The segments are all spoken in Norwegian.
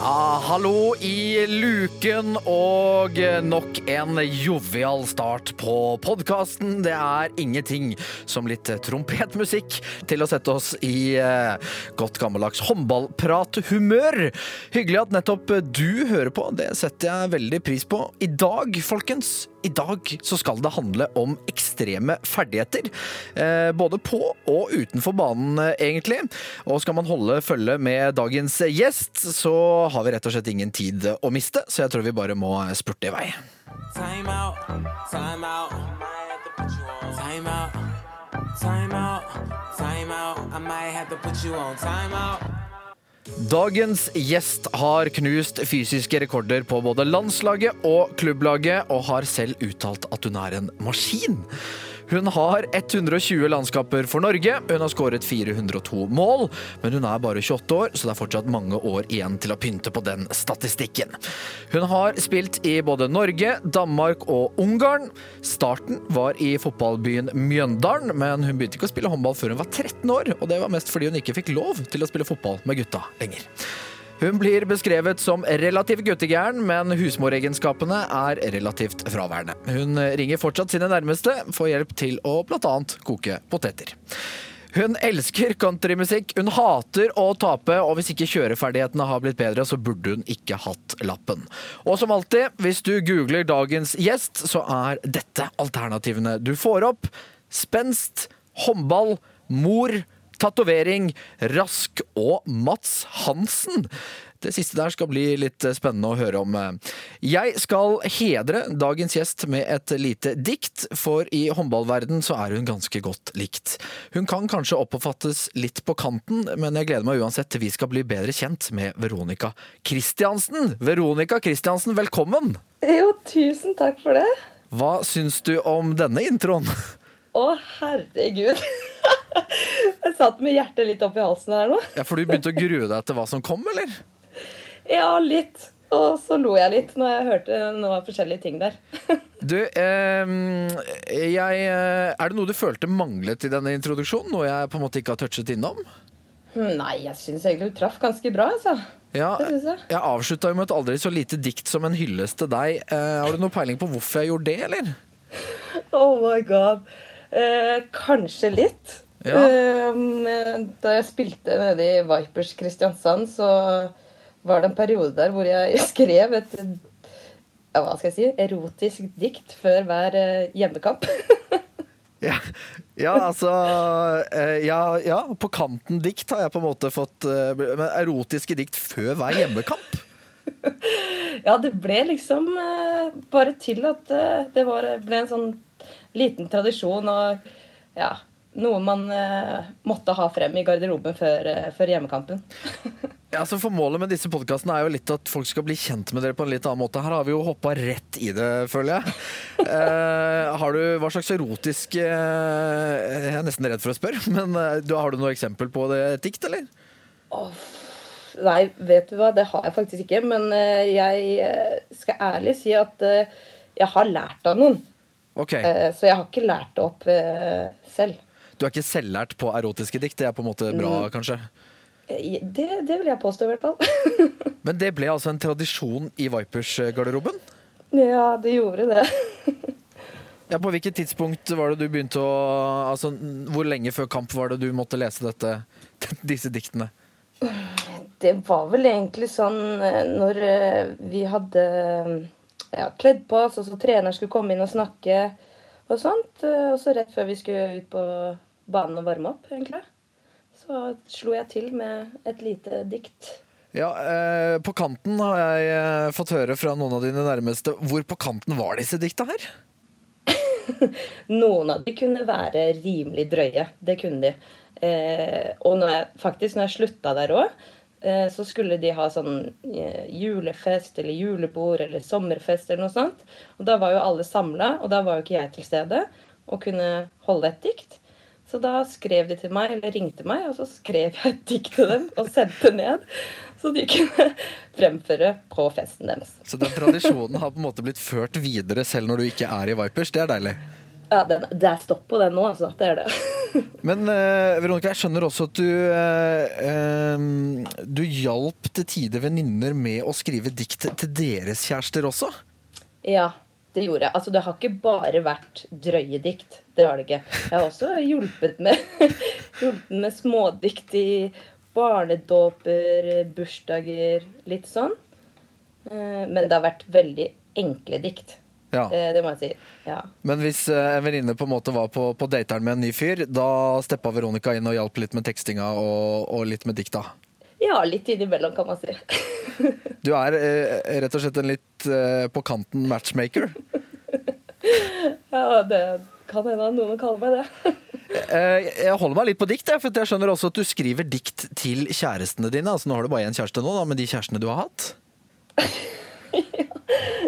Ja, hallo i luken og nok en jovial start på podkasten. Det er ingenting som litt trompetmusikk til å sette oss i eh, godt gammeldags håndballprathumør. Hyggelig at nettopp du hører på, det setter jeg veldig pris på. I dag, folkens, i dag så skal det handle om ekstreme ferdigheter. Eh, både på og utenfor banen, eh, egentlig. Og skal man holde følge med dagens gjest, så har vi rett og slett ingen tid å miste. Så jeg tror vi bare må spurte i vei. Time out, time out. Time out, time out, time out. I might have to put you on time out. Dagens gjest har knust fysiske rekorder på både landslaget og klubblaget, og har selv uttalt at hun er en maskin. Hun har 120 landskaper for Norge, hun har skåret 402 mål, men hun er bare 28 år, så det er fortsatt mange år igjen til å pynte på den statistikken. Hun har spilt i både Norge, Danmark og Ungarn. Starten var i fotballbyen Mjøndalen, men hun begynte ikke å spille håndball før hun var 13 år, og det var mest fordi hun ikke fikk lov til å spille fotball med gutta lenger. Hun blir beskrevet som relativt guttegæren, men husmoregenskapene er relativt fraværende. Hun ringer fortsatt sine nærmeste for hjelp til å bl.a. koke poteter. Hun elsker countrymusikk, hun hater å tape, og hvis ikke kjøreferdighetene har blitt bedre, så burde hun ikke hatt lappen. Og som alltid, hvis du googler dagens gjest, så er dette alternativene du får opp. Spenst, håndball, mor, tatovering, Rask og Mats Hansen. Det siste der skal bli litt spennende å høre om. Jeg skal hedre dagens gjest med et lite dikt, for i håndballverden så er hun ganske godt likt. Hun kan kanskje oppfattes litt på kanten, men jeg gleder meg uansett til vi skal bli bedre kjent med Veronica Christiansen. Veronica Christiansen, velkommen! Jo, tusen takk for det. Hva syns du om denne introen? Å, herregud. Jeg satt med hjertet litt opp i halsen her nå. Ja, For du begynte å grue deg til hva som kom, eller? Ja, litt. Og så lo jeg litt når jeg hørte noen forskjellige ting der. Du, eh, jeg, Er det noe du følte manglet i denne introduksjonen? Noe jeg på en måte ikke har touchet innom? Nei, jeg syns egentlig du traff ganske bra, altså. Ja, jeg. jeg avslutta jo med et aldri så lite dikt som en hyllest til deg. Eh, har du noe peiling på hvorfor jeg gjorde det, eller? Oh my god. Eh, kanskje litt. Ja. Eh, da jeg spilte nede i Vipers Kristiansand, så var det en periode der hvor jeg skrev et ja, hva skal jeg si, erotisk dikt før hver eh, hjemmekamp. Ja, ja altså ja, ja, på kanten dikt har jeg på en måte fått Men erotiske dikt før hver hjemmekamp? Ja, det ble liksom bare til at det var, ble en sånn liten tradisjon og ja, noe man eh, måtte ha frem i garderoben før, eh, før hjemmekampen. Ja, så for Målet med disse podkastene er jo litt at folk skal bli kjent med dere på en litt annen måte. Her har vi jo hoppa rett i det, føler jeg. Eh, har du, Hva slags erotisk eh, Jeg er nesten redd for å spørre, men eh, du, har du noe eksempel på det et dikt, eller? Nei, vet du hva, det har jeg faktisk ikke. Men jeg skal ærlig si at jeg har lært av noen. Ok, Eh, så jeg har ikke lært det opp eh, selv. Du er ikke selvlært på erotiske dikt, det er på en måte bra, kanskje? Eh, Det, det vil jeg påstå, i hvert fall. Men det ble altså en tradisjon i Vipers-garderoben? ja, det gjorde det. Ja, På hvilket tidspunkt var det du begynte å Altså, Hvor lenge før kamp var det du måtte lese dette, disse diktene? Det var vel egentlig sånn eh, når vi hadde ja, kledd på oss, og så treneren skulle komme inn og snakke og sånt. eh, Og så rett før vi skulle ut på banen og varme opp, egentlig. Så slo jeg til med et lite dikt. Ja, eh, På kanten har jeg eh, fått høre fra noen av dine nærmeste. Hvor på kanten var disse dikta her? Noen av de kunne være rimelig drøye. Det kunne de. Eh, og når jeg, faktisk, når jeg slutta der òg, så skulle de ha sånn eh, julefest eller julebord eller sommerfest eller noe sånt. Og da var jo alle samla, og da var jo ikke jeg til stede og kunne holde et dikt. Så da skrev de til meg, eller ringte meg, og så skrev jeg et dikt til dem og sendte ned. Så de kunne fremføre på festen deres. Så den tradisjonen har på en måte blitt ført videre selv når du ikke er i Vipers. Det er deilig. Ja, den, Det er stopp på den nå, altså. Det er det. Men uh, Veronica, jeg skjønner også at du uh, um, Du hjalp til tider venninner med å skrive dikt til deres kjærester også? Ja, det gjorde jeg. Altså, det har ikke bare vært drøye dikt. Det har det ikke. Jeg har også hjulpet med, hjulpet med smådikt i barnedåper, bursdager, litt sånn. Uh, men det har vært veldig enkle dikt. Ja. Eh, det må jeg si. Ja. Men hvis eh, en venninne på en måte var på, på dateren med en ny fyr, da steppa Veronica inn og hjalp litt med tekstinga og, og litt med dikta? Ja, litt innimellom, kan man si. du er eh, rett og slett en litt på kanten matchmaker? ja, det kan hende noen kaller meg det. Jeg holder meg litt på dikt, for jeg skjønner også at du skriver dikt til kjærestene dine. Altså Nå har du bare én kjæreste nå, da, med de kjærestene du har hatt.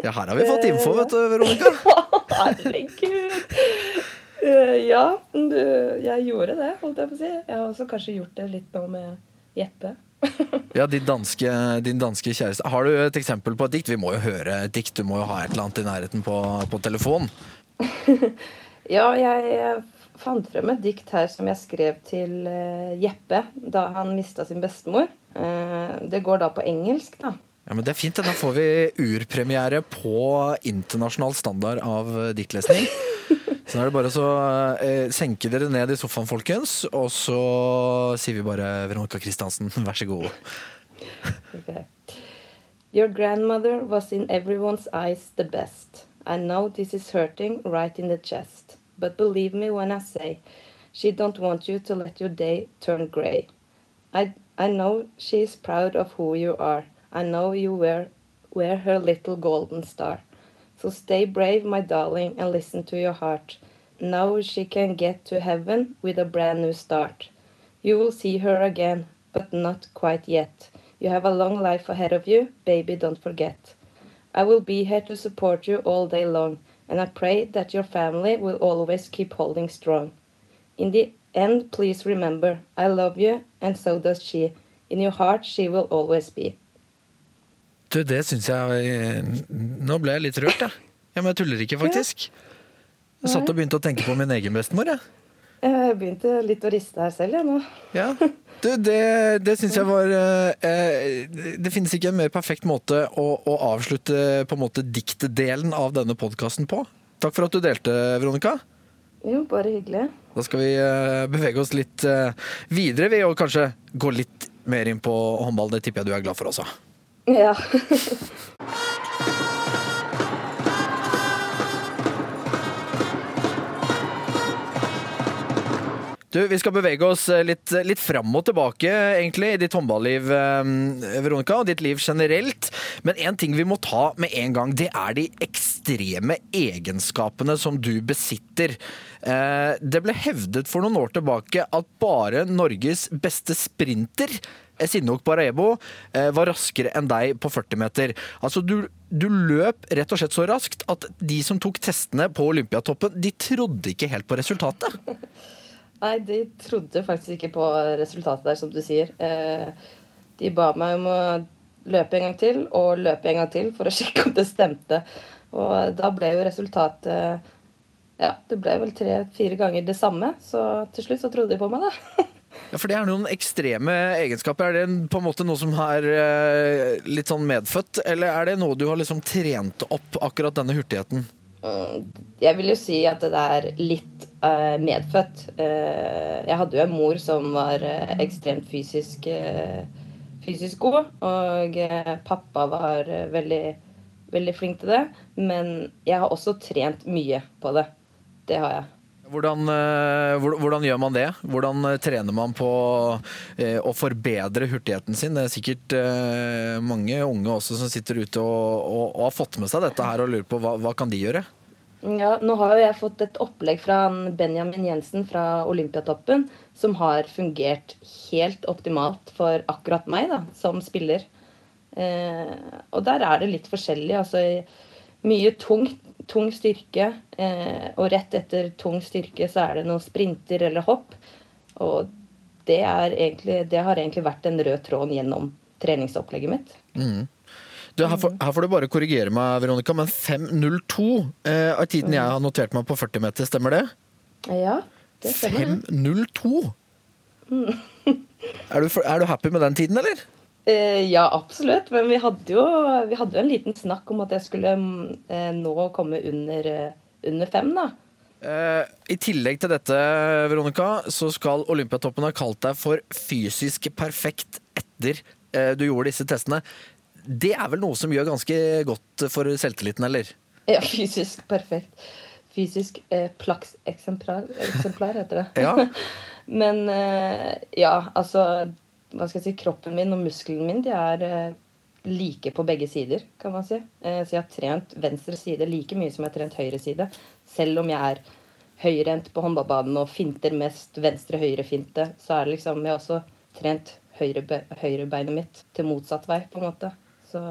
Ja, her har vi fått info, vet du, Veronica. Herregud. Uh, ja, jeg gjorde det, holdt jeg på å si. Jeg har også kanskje gjort det litt nå med Jeppe. ja, din danske, din danske, kjæreste. Har du et eksempel på et dikt? Vi må jo høre et dikt. Du må jo ha et eller annet i nærheten på, på telefon. ja, jeg fant frem et dikt her som jeg skrev til uh, Jeppe da han mista sin bestemor. Uh, det går da på engelsk, da. Ja, men Det er fint. Da får vi urpremiere på internasjonal standard av diktlesning. Så da er det bare å eh, senke dere ned i sofaen, folkens. Og så sier vi bare Veronica Christiansen, vær så god. Okay. Your grandmother was in everyone's eyes the best. I know this is hurting right in the chest. But believe me when I say she don't want you to let your day turn grey. I, I know she is proud of who you are. I know you wear, wear her little golden star. So stay brave, my darling, and listen to your heart. Now she can get to heaven with a brand new start. You will see her again, but not quite yet. You have a long life ahead of you, baby, don't forget. I will be here to support you all day long, and I pray that your family will always keep holding strong. In the end, please remember, I love you, and so does she. In your heart, she will always be. Du, det syns jeg Nå ble jeg litt rørt, jeg. Ja, men jeg tuller ikke, faktisk. Jeg satt og begynte å tenke på min egen bestemor, jeg. Jeg begynte litt å riste her selv, jeg nå. Ja. Du, det, det syns jeg var eh, Det finnes ikke en mer perfekt måte å, å avslutte på en måte diktdelen av denne podkasten på. Takk for at du delte, Veronica. Jo, bare hyggelig. Da skal vi eh, bevege oss litt eh, videre ved å kanskje gå litt mer inn på håndball. Det tipper jeg du er glad for også. Ja. Du, Vi skal bevege oss eh, litt, litt fram og tilbake egentlig, i ditt håndballiv, eh, Veronica, og ditt liv generelt. Men én ting vi må ta med en gang, det er de ekstreme egenskapene som du besitter. Eh, det ble hevdet for noen år tilbake at bare Norges beste sprinter Sinok Barebo eh, var raskere enn deg på 40 meter. Altså, du, du, løp rett og slett så raskt at de som tok testene på Olympiatoppen, de trodde ikke helt på resultatet. Nei, de trodde faktisk ikke på resultatet der, som du sier. Eh, de ba meg om å løpe en gang til og løpe en gang til for å sjekke om det stemte. Og da ble jo resultatet Ja, det ble vel tre-fire ganger det samme. Så til slutt så trodde de på meg, da. Ja, For det er noen ekstreme egenskaper. Er det på en måte noe som er eh, litt sånn medfødt, eller er det noe du har liksom trent opp, akkurat denne hurtigheten? Mm, jeg vil jo si at det er litt uh, medfødt. Uh, jeg hadde jo en mor som var uh, ekstremt fysisk, fysisk god, og pappa var veldig, veldig flink til det. Men jeg har også trent mye på det. Det har jeg. Hvordan, eh, hvordan, gjør man det? Hvordan eh, trener man på eh, å forbedre hurtigheten sin? Det er sikkert mange unge også som sitter ute og, og, og har fått med seg dette her og lurer på hva, hva kan de gjøre? Ja, nå har jo jeg fått et opplegg fra Benjamin Jensen fra Olympiatoppen som har fungert helt optimalt for akkurat meg da, som spiller. Eh, og der er det litt forskjellig. Altså mye tung, tung styrke, eh, og rett etter tung styrke så er det noen sprinter eller hopp. Og det, er egentlig, det har egentlig vært den røde tråden gjennom treningsopplegget mitt. Du, her, får, her får du bare korrigere meg, Veronica, men 5.02 eh, er tiden jeg har notert meg på 40 meter, stemmer det? Ja, det stemmer. 5.02? Er, du, er du happy med den tiden, eller? Eh, ja, absolutt. Men vi hadde jo vi hadde jo en liten snakk om at jeg skulle eh, nå komme under, eh, under fem, da. I tillegg til dette, Veronica, så skal Olympiatoppen ha kalt deg for fysisk perfekt etter du gjorde disse testene. Det er vel noe som gjør ganske godt for selvtilliten, eller? Ja, fysisk perfekt. Fysisk eh, plaks-eksemplar, heter det. Ja. Men eh, ja, altså Hva skal jeg si? Kroppen min og muskelen min de er eh, like på begge sider, kan man si. Eh, så jeg har trent venstre side like mye som jeg har trent høyre side. Selv om jeg er høyrehendt på håndballbanen og finter mest venstre-høyre-finte, så er det liksom Jeg har også trent høyre, høyrebeinet mitt til motsatt vei, på en måte. Så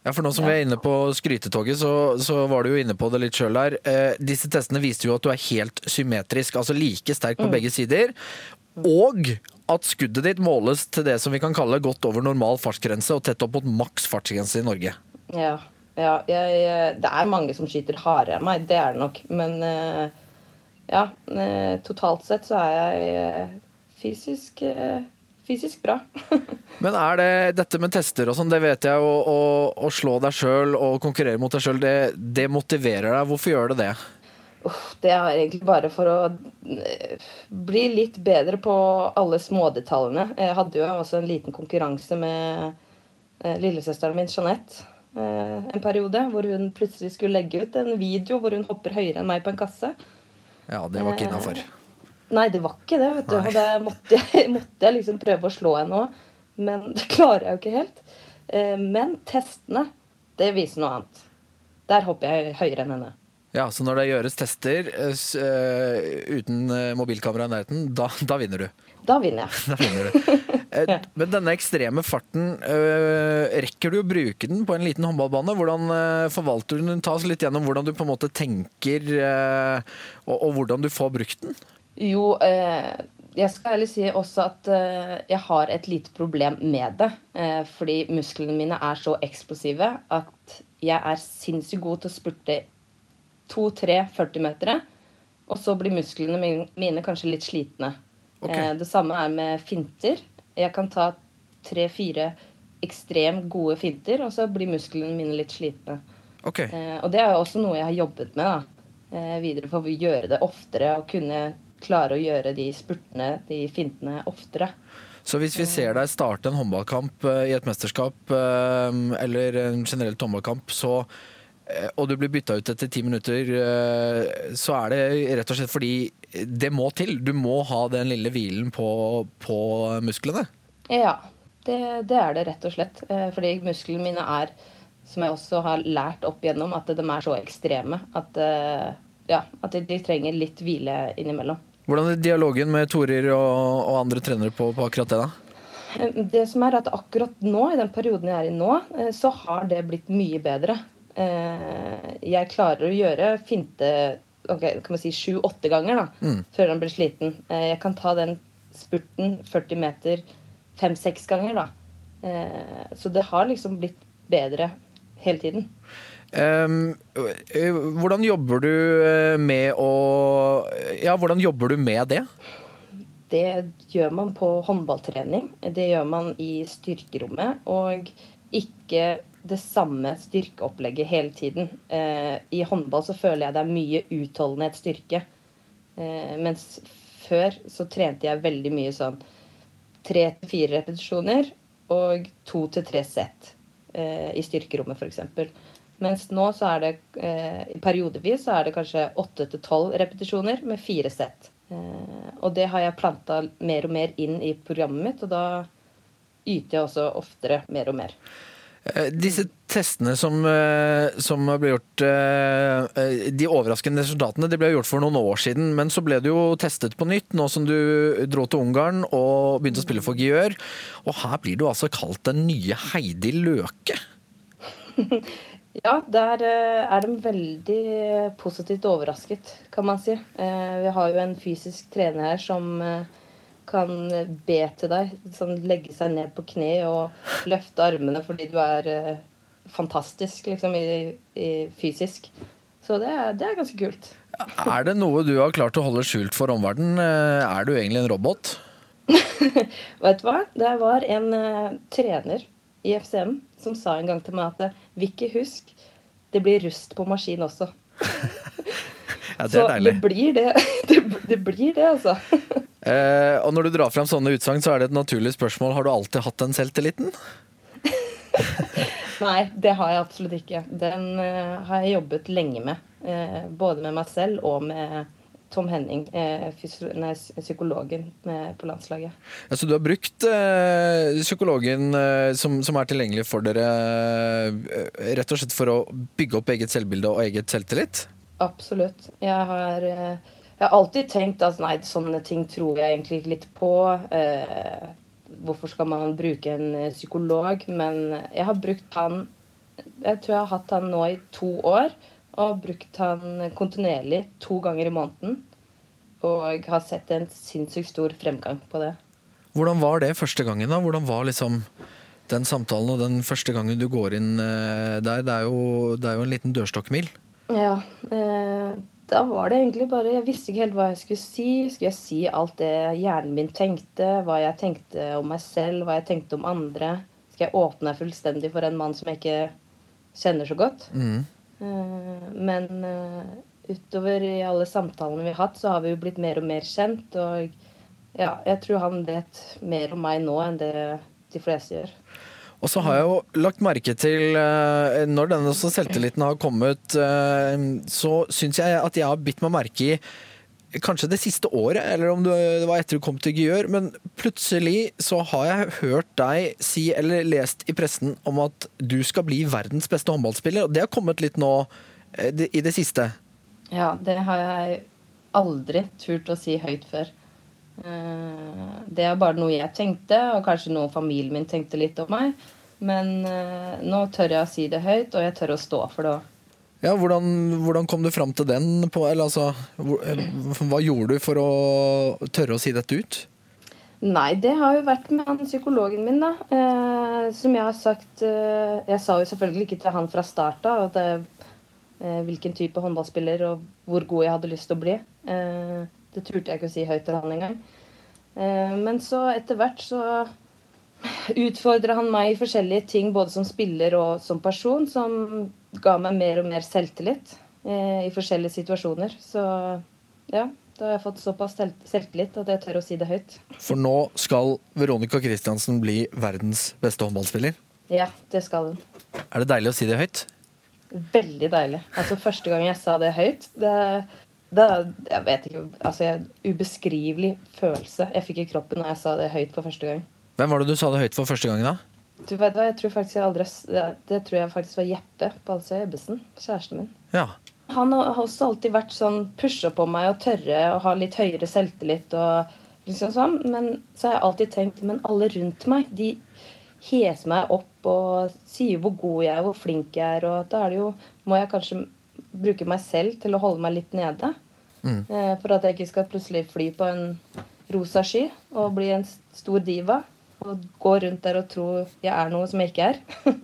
Ja, for nå som vi er inne på skrytetoget, så, så var du jo inne på det litt sjøl her. Eh, disse testene viste jo at du er helt symmetrisk, altså like sterk på begge sider. Og at skuddet ditt måles til det som vi kan kalle godt over normal fartsgrense og tett opp mot maks fartsgrense i Norge. Ja. ja jeg, jeg, det er mange som skyter hardere enn meg, det er det nok. Men eh, ja, eh, totalt sett så er jeg eh, fysisk, eh, fysisk bra. Men er det dette med tester og sånn, det vet jeg, å, å, å slå deg sjøl og konkurrere mot deg sjøl, det, det motiverer deg. Hvorfor gjør det det? Det er egentlig bare for å eh, bli litt bedre på alle smådetaljene. Jeg hadde jo også en liten konkurranse med eh, lillesøsteren min Jeanette eh, en periode, hvor hun plutselig skulle legge ut en video hvor hun hopper høyere enn meg på en kasse. Ja, det var ikke innafor. Nei, det var ikke det, vet du. Nei. Og det måtte måtte jeg liksom prøve å slå henne òg. Men det klarer jeg jo ikke helt. Men testene, det viser noe annet. Der hopper jeg høyere enn henne. Ja, så når det gjøres tester uh, uten eh, mobilkamera i nærheten, da, da vinner du. Da vinner jeg. Da vinner du. Men denne ekstreme farten, uh, rekker du å bruke den på en liten håndballbane? Hvordan uh, forvalter du den? Ta oss litt gjennom hvordan du på en måte tenker, og, og hvordan du får brukt den. Jo, jeg skal ærlig si også at jeg har et lite problem med det. Fordi musklene mine er så eksplosive at jeg er sinnssykt god til å spurte 2-3 40-metere. Og så blir musklene mine kanskje litt slitne. Ok. Eh, det samme er med finter. Jeg kan ta tre-fire ekstremt gode finter, og så blir musklene mine litt slitne. Ok, Eh, og det er jo også noe jeg har jobbet med da, eh, videre for å gjøre det oftere og kunne klare å gjøre de spurtene, de fintene, oftere. Så hvis vi ser deg starte en håndballkamp i et mesterskap, eller en generelt håndballkamp, så og du blir bytta ut etter ti minutter, eh, så er det rett og slett fordi det må til. Du må ha den lille hvilen på, på musklene. Ja, det, det er det rett og slett. Eh, fordi musklene mine er, som jeg også har lært opp igjennom, at de er så ekstreme at, eh, ja, at de, trenger litt hvile innimellom. Hvordan er dialogen med Torir og, og andre trenere på, på akkurat det, da? Eh, Det som er at akkurat nå, i den perioden jeg er i nå, eh, så har det blitt mye bedre. Eh, Jeg klarer å gjøre finte ok, kan man si sju-åtte ganger da, før han blir sliten. Eh, Jeg kan ta den spurten 40 meter fem-seks ganger. da. Eh, Så det har liksom blitt bedre hele tiden. Eh, hvordan jobber du med å Ja, hvordan jobber du med det? Det gjør man på håndballtrening. Det gjør man i styrkerommet. Og ikke det samme styrkeopplegget hele tiden. Eh, I håndball så føler jeg det er mye utholdenhet, styrke. Eh, mens før så trente jeg veldig mye sånn tre til fire repetisjoner og to til tre sett eh, i styrkerommet f.eks. Mens nå så er det eh, periodevis så er det kanskje åtte til tolv repetisjoner med fire sett. Eh, og det har jeg planta mer og mer inn i programmet mitt, og da yter jeg også oftere mer og mer. Eh, Disse testene som, eh, som ble gjort eh, De overraskende resultatene de ble gjort for noen år siden, men så ble det jo testet på nytt nå som du dro til Ungarn og begynte å spille for Giør. Og her blir du altså kalt den nye Heidi Løke. Ja, der er de veldig positivt overrasket, kan man si. Vi har jo en fysisk trener her som kan be til deg, sånn legge seg ned på kne og løfte armene fordi du er eh, fantastisk, liksom, i, i fysisk. Så det er, det er ganske kult. Er det noe du har klart å holde skjult for omverdenen? Eh, Er du egentlig en robot? Vet du hva? Det var en uh, trener i FCM som sa en gang til meg at eh, Vicky, husk, det blir rust på maskin også. Ja, det Så er deilig. det blir det. det. Det blir det, altså. Eh, og når du drar fram sånne utsagn, så er det et naturlig spørsmål. Har du alltid hatt den selvtilliten? Nei, det har jeg absolutt ikke. Den uh, har jeg jobbet lenge med. Uh, både med meg selv og med Tom Henning, eh, nei, psykologen på landslaget. Ja, så du har brukt eh, psykologen eh, som, som er tilgjengelig for dere, eh, rett og slett for å bygge opp eget selvbilde og eget selvtillit? Absolutt. Jeg har, eh, jeg har alltid tenkt at nei, sånne ting tror jeg egentlig litt på. Eh, hvorfor skal man bruke en eh, psykolog? Men jeg har brukt han Jeg tror jeg har hatt han nå i to år. Og brukt han kontinuerlig to ganger i måneden. Og har sett en sinnssykt stor fremgang på det. Hvordan var det første gangen? da? Hvordan var liksom den samtalen og den første gangen du går inn eh, der? Det er jo, det er jo en liten dørstokkmil. Ja, eh, da var det egentlig bare Jeg visste ikke helt hva jeg skulle si. Skulle jeg si alt det hjernen min tenkte? Hva jeg tenkte om meg selv? Hva jeg tenkte om andre? Skal jeg åpne fullstendig for en mann som jeg ikke kjenner så godt? Mm. Eh, men eh, utover i alle samtalene vi har hatt, så har vi jo blitt mer og mer kjent. Og ja, jeg tror han vet mer om meg nå enn det de fleste gjør. Og så har jeg jo lagt merke til, eh, når denne selvtilliten har kommet, eh, så syns jeg at jeg har bitt meg merke i Kanskje det siste året, eller om det var etter du kom til Gjør, men plutselig så har jeg hørt deg si, eller lest i pressen, om at du skal bli verdens beste håndballspiller. Og det har kommet litt nå eh, i det siste. Ja, det har jeg aldri turt å si høyt før. Det er bare noe jeg tenkte, og kanskje noe familien min tenkte litt om meg. Men eh, nå tør jeg å si det høyt, og jeg tør å stå for det òg. Ja, hvordan, hvordan kom du fram til den? På, eller altså, eh, hva gjorde du for å tørre å si dette ut? Nei, det har jo vært med han psykologen min, da. Eh, som jeg har sagt eh, Jeg sa jo selvfølgelig ikke til han fra start av at eh, hvilken type håndballspiller og hvor god jeg hadde lyst til å bli. Eh, det turte jeg ikke å si høyt til han engang. Eh, men så etter hvert så utfordra han meg i forskjellige ting, både som spiller og som person, som ga meg mer og mer selvtillit eh, i forskjellige situasjoner. Så ja, da har jeg fått såpass selv selvtillit at jeg tør å si det høyt. For nå skal Veronica Christiansen bli verdens beste håndballspiller. Ja, det skal hun. Er det deilig å si det høyt? Veldig deilig. Altså Første gang jeg sa det høyt det, da, Jeg vet ikke altså jeg, Ubeskrivelig følelse jeg fikk i kroppen når jeg sa det høyt for første gang. Hvem var det du sa det høyt for første gangen, da? Du vet hva, jeg tror faktisk jeg aldri Det, tror jeg faktisk var Jeppe Balsøy Ebbesen, kjæresten min. Ja. Han har også alltid vært sånn pusha på meg og tørre og ha litt høyere selvtillit og liksom sånn. Men så har jeg alltid tenkt Men alle rundt meg, de heser meg opp og sier hvor god jeg er, hvor flink jeg er, og da er det jo Må jeg kanskje bruke meg selv til å holde meg litt nede. Mm. Eh, for at jeg ikke skal plutselig fly på en rosa sky og bli en stor diva. Og gå rundt der og tro jeg er noe som jeg ikke er.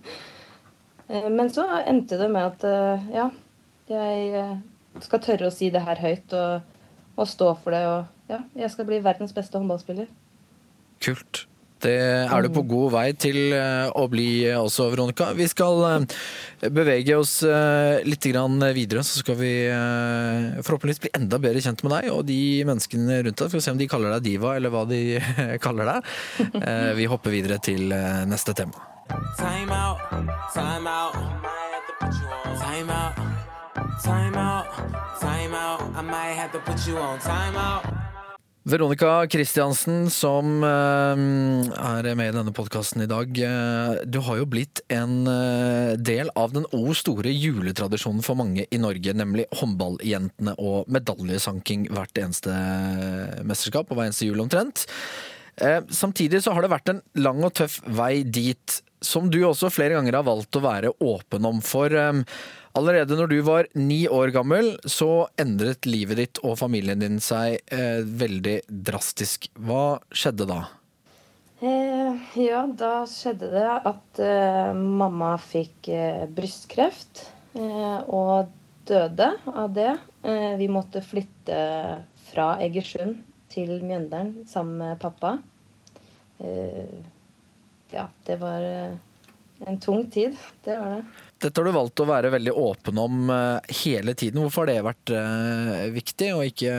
Eh, Men så endte det med at eh, ja, jeg eh, skal tørre å si det her høyt og, og stå for det. Og ja, jeg skal bli verdens beste håndballspiller. Kult. Det er du på god vei til eh, å bli også, Veronica. Vi skal eh, bevege oss eh, litt videre, så skal vi eh, forhåpentligvis bli enda bedre kjent med deg og de menneskene rundt deg. Skal vi se om de kaller deg diva, eller hva de kaller deg. Eh, Vi hopper videre til eh, neste tema. Time out, time out. Time out, time out, time out. I might have to put you on time out. Veronica Kristiansen, som eh, er med i denne podkasten i dag. eh, Du har jo blitt en eh, del av den o store juletradisjonen for mange i Norge, nemlig håndballjentene og medaljesanking hvert eneste mesterskap og hver eneste jul omtrent. Samtidig så har det vært en lang og tøff vei dit, som du også flere ganger har valgt å være åpen om. For allerede når du var ni år gammel, så endret livet ditt og familien din seg eh, veldig drastisk. Hva skjedde da? Eh, ja, da skjedde det at eh, mamma fikk eh, brystkreft eh, og døde av det. Eh, vi måtte flytte fra Egersund til Mjøndalen sammen med pappa. Ja, det var en tung tid. Det var det. Dette har du valgt å være veldig åpen om eh, hele tiden. Hvorfor har det vært eh, viktig, å ikke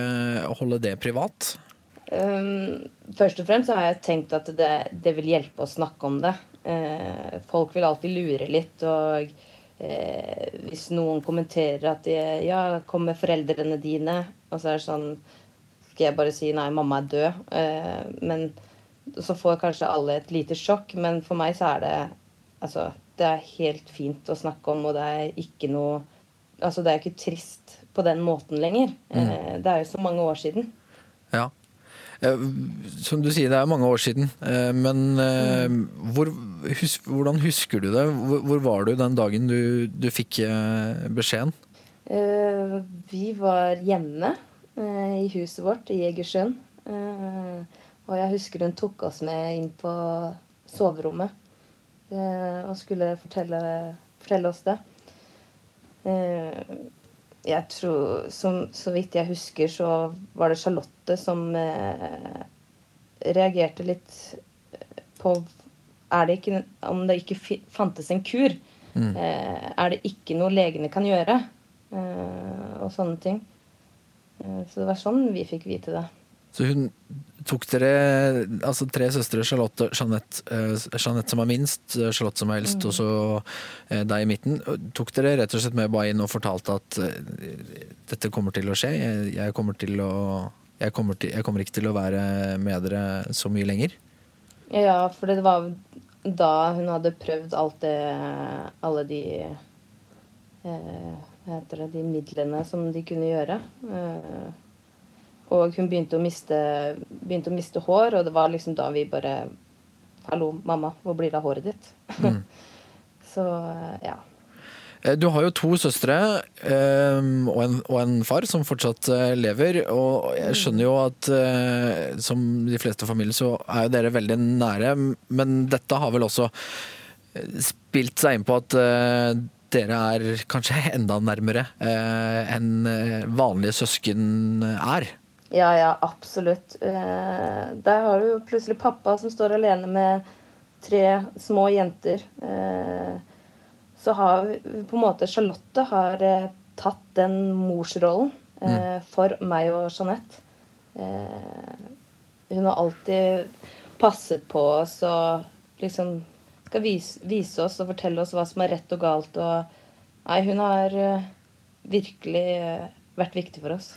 holde det privat? Um, først og fremst har jeg tenkt at det, det vil hjelpe å snakke om det. Uh, folk vil alltid lure litt, og uh, hvis noen kommenterer at de, ja, kommer foreldrene dine, og så er det sånn Skal jeg bare si nei, mamma er død? Uh, men så får kanskje alle et lite sjokk, men for meg så er det Altså, det er helt fint å snakke om, og det er ikke noe Altså, det er ikke trist på den måten lenger. Mm. det er jo så mange år siden. Ja. Eh, Som du sier, det er mange år siden. eh, Men mm. hvor, hus, hvordan husker du det? Hvor, hvor var du den dagen du, du fikk eh, beskjeden? Eh, vi var hjemme eh, i huset vårt i Egersund. Eh, og jeg husker hun tok oss med inn på soverommet eh, og skulle fortelle, fortelle oss det. Eh, jeg tror, som, Så vidt jeg husker, så var det Charlotte som eh, reagerte litt eh, på er det ikke, Om det ikke fantes en kur. Eh, er det ikke noe legene kan gjøre? Eh, og sånne ting. Eh, så det var sånn vi fikk vite det. Så hun tok dere, altså tre søstre, Charlotte, Jeanette, eh, Jeanette som er minst, eh, Charlotte som er eldst, og så eh, deg i midten. Tok dere rett og slett med bare inn og fortalte at dette kommer til å skje? Jeg, kommer til å, jeg, kommer til, jeg kommer ikke til å være med dere så mye lenger? Ja, for det var da hun hadde prøvd alt det Alle de eh, Hva heter det De midlene som de kunne gjøre. Eh, og hun begynte å, miste, begynte å miste hår, og det var liksom da vi bare Hallo, mamma, hvor blir det av håret ditt? Så eh, ja. Eh, Du har jo to søstre eh, og, en, og en far som fortsatt eh, lever. Og jeg skjønner jo at som de fleste familier så er jo dere veldig nære, men dette har vel også spilt seg inn på at dere er kanskje enda nærmere enn vanlige søsken er. Ja, ja, absolutt. Eh, der har du plutselig pappa som står alene med tre små jenter. Eh, så har vi på en måte Charlotte har eh, tatt den morsrollen eh, for meg og Jeanette. Eh, hun har alltid passet på oss og liksom skal vise, vise oss og fortelle oss hva som er rett og galt. Og nei, hun har eh, virkelig vært viktig for oss.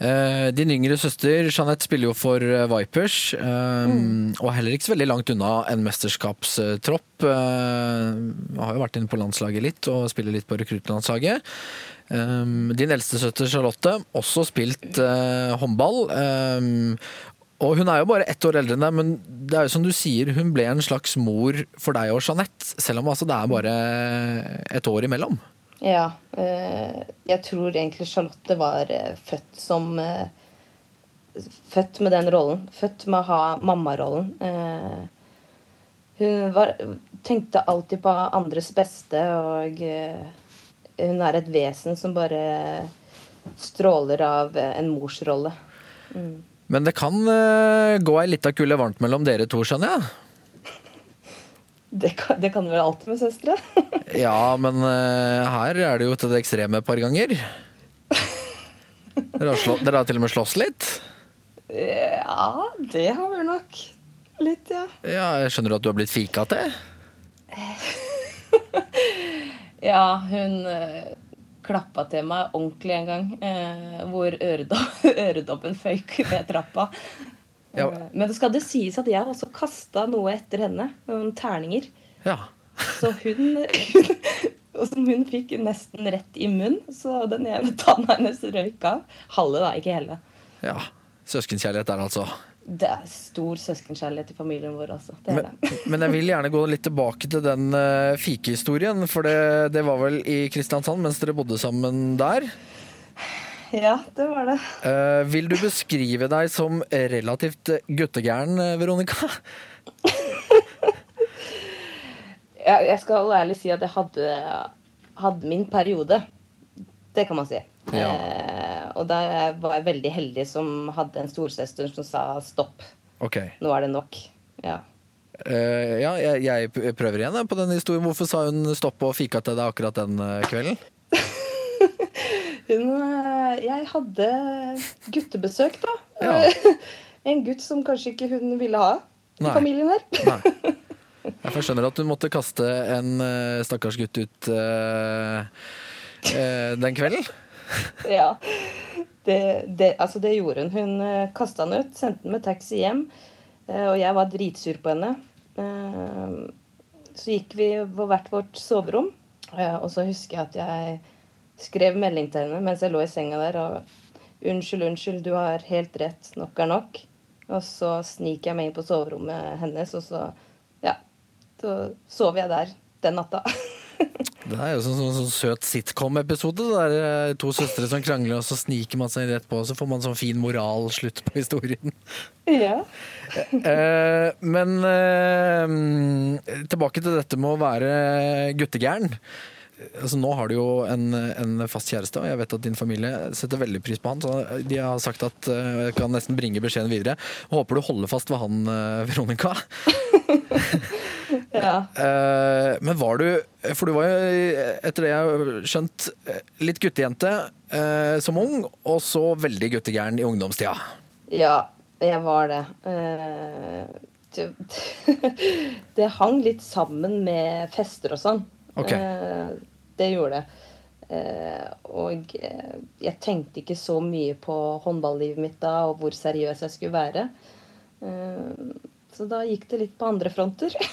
Eh, Din yngre søster Jeanette spiller jo for eh, Vipers, mm. og er heller ikke så veldig langt unna en mesterskapstropp. Uh, Har jo vært inne på landslaget litt, og spiller litt på rekruttlandslaget. Eh, Din eldste søster Charlotte, også spilt uh, håndball. eh, Og hun er jo bare ett år eldre enn deg, men det er jo som du sier, hun ble en slags mor for deg og Jeanette, selv om altså det er bare et år imellom. Ja. Eh, jeg tror egentlig Charlotte var eh, født som eh, Født med den rollen. Født med å ha mammarollen. Hun var, tenkte alltid på andres beste, og hun er et vesen som bare stråler av en morsrolle. Men det kan gå ei lita kule varmt mellom dere to, skjønner jeg? Det kan, det kan vel alltid med søstre. Ja, men eh, her er det jo til det ekstreme et par ganger. Dere har, slå, dere har til og med slåss litt? ja, det har vi nok. Litt, ja. Ja, jeg skjønner at du har blitt fika til? Ja, hun eh, klappa til meg ordentlig en gang. Eh, hvor øredo øredobben føyk ned trappa. Ja. Eh, men det skal det sies at jeg også kasta noe etter henne. Noen terninger. Ja. Så hun, og som hun fikk nesten rett i munnen. Så den ene tanna hennes røyk av. Halve, da, ikke hele. ja. Søskenkjærlighet der, altså. Det er stor søskenkjærlighet i familien vår, altså. Det Men, det. men jeg vil gjerne gå litt tilbake til den uh, fikehistorien. For det, det var vel i Kristiansand mens dere bodde sammen der. Ja, det var det. Uh, vil du beskrive deg som relativt guttegæren, eh, Veronica? Jeg, jeg skal ærlig si at jeg hadde, hadde min periode. Det kan man si. Ja. Uh, og da var jeg veldig heldig som hadde en storesøster som sa stopp, Okay. nå er det nok. Ja. Uh, ja, jeg, jeg prøver igjen på den historien. Hvorfor sa hun stopp og fika til deg akkurat den kvelden? Hun, eh, jeg hadde guttebesøk, da. Ja. en gutt som kanskje ikke hun ville ha i Nei. familien her. Nei. Jeg skjønner at du måtte kaste en eh, stakkars gutt ut uh, uh, den kvelden. ja. Det, det, altså det gjorde hun. Hun uh, kasta han ut, sendte han med taxi hjem. og jeg var dritsur på henne. Så gikk vi på hvert vårt soverom, og så husker jeg at jeg skrev melding til henne mens jeg lå i senga der. og Unnskyld, unnskyld, du har helt rett. Nok er nok. Og så sniker jeg meg inn på soverommet hennes, og så ja, så sover jeg der den natta. Det er jo sånn, sånn, sånn søt sitcom-episode. Det er eh, to søstre som krangler, og så sniker man seg rett på, og så får man sånn fin moral slutt på historien. ja. Eh, men eh, tilbake til dette med å være guttegæren. Altså, nå har du jo en, en fast kjæreste, og jeg vet at din familie setter veldig pris på han. Så de har sagt at eh, jeg kan nesten bringe beskjeden videre. Håper du holder fast ved han, eh, Veronica. ja. Eh, men var du For du var jo, etter det jeg har skjønt, litt guttejente som ung, og så veldig guttegæren i ungdomstida. Ja, jeg var det. Det, hang litt sammen med fester og sånn. Ok. Det gjorde det. Eh, og eh, jeg tenkte ikke så mye på håndballivet mitt da, og hvor seriøs jeg skulle være. Eh, så da gikk det litt på andre fronter.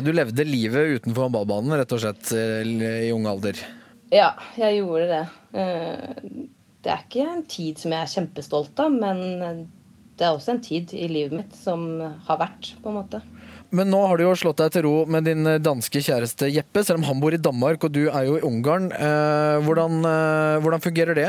Du levde livet utenfor håndballbanen, rett og slett, eh, i ung alder. ja, jeg gjorde det. Eh, det er ikke en tid som jeg er kjempestolt av, men det er også en tid i livet mitt som har vært, på en måte. Men nå har du jo slått deg til ro med din danske kjæreste Jeppe, selv om han bor i Danmark og du er jo i Ungarn. Eh, hvordan, eh, hvordan fungerer det?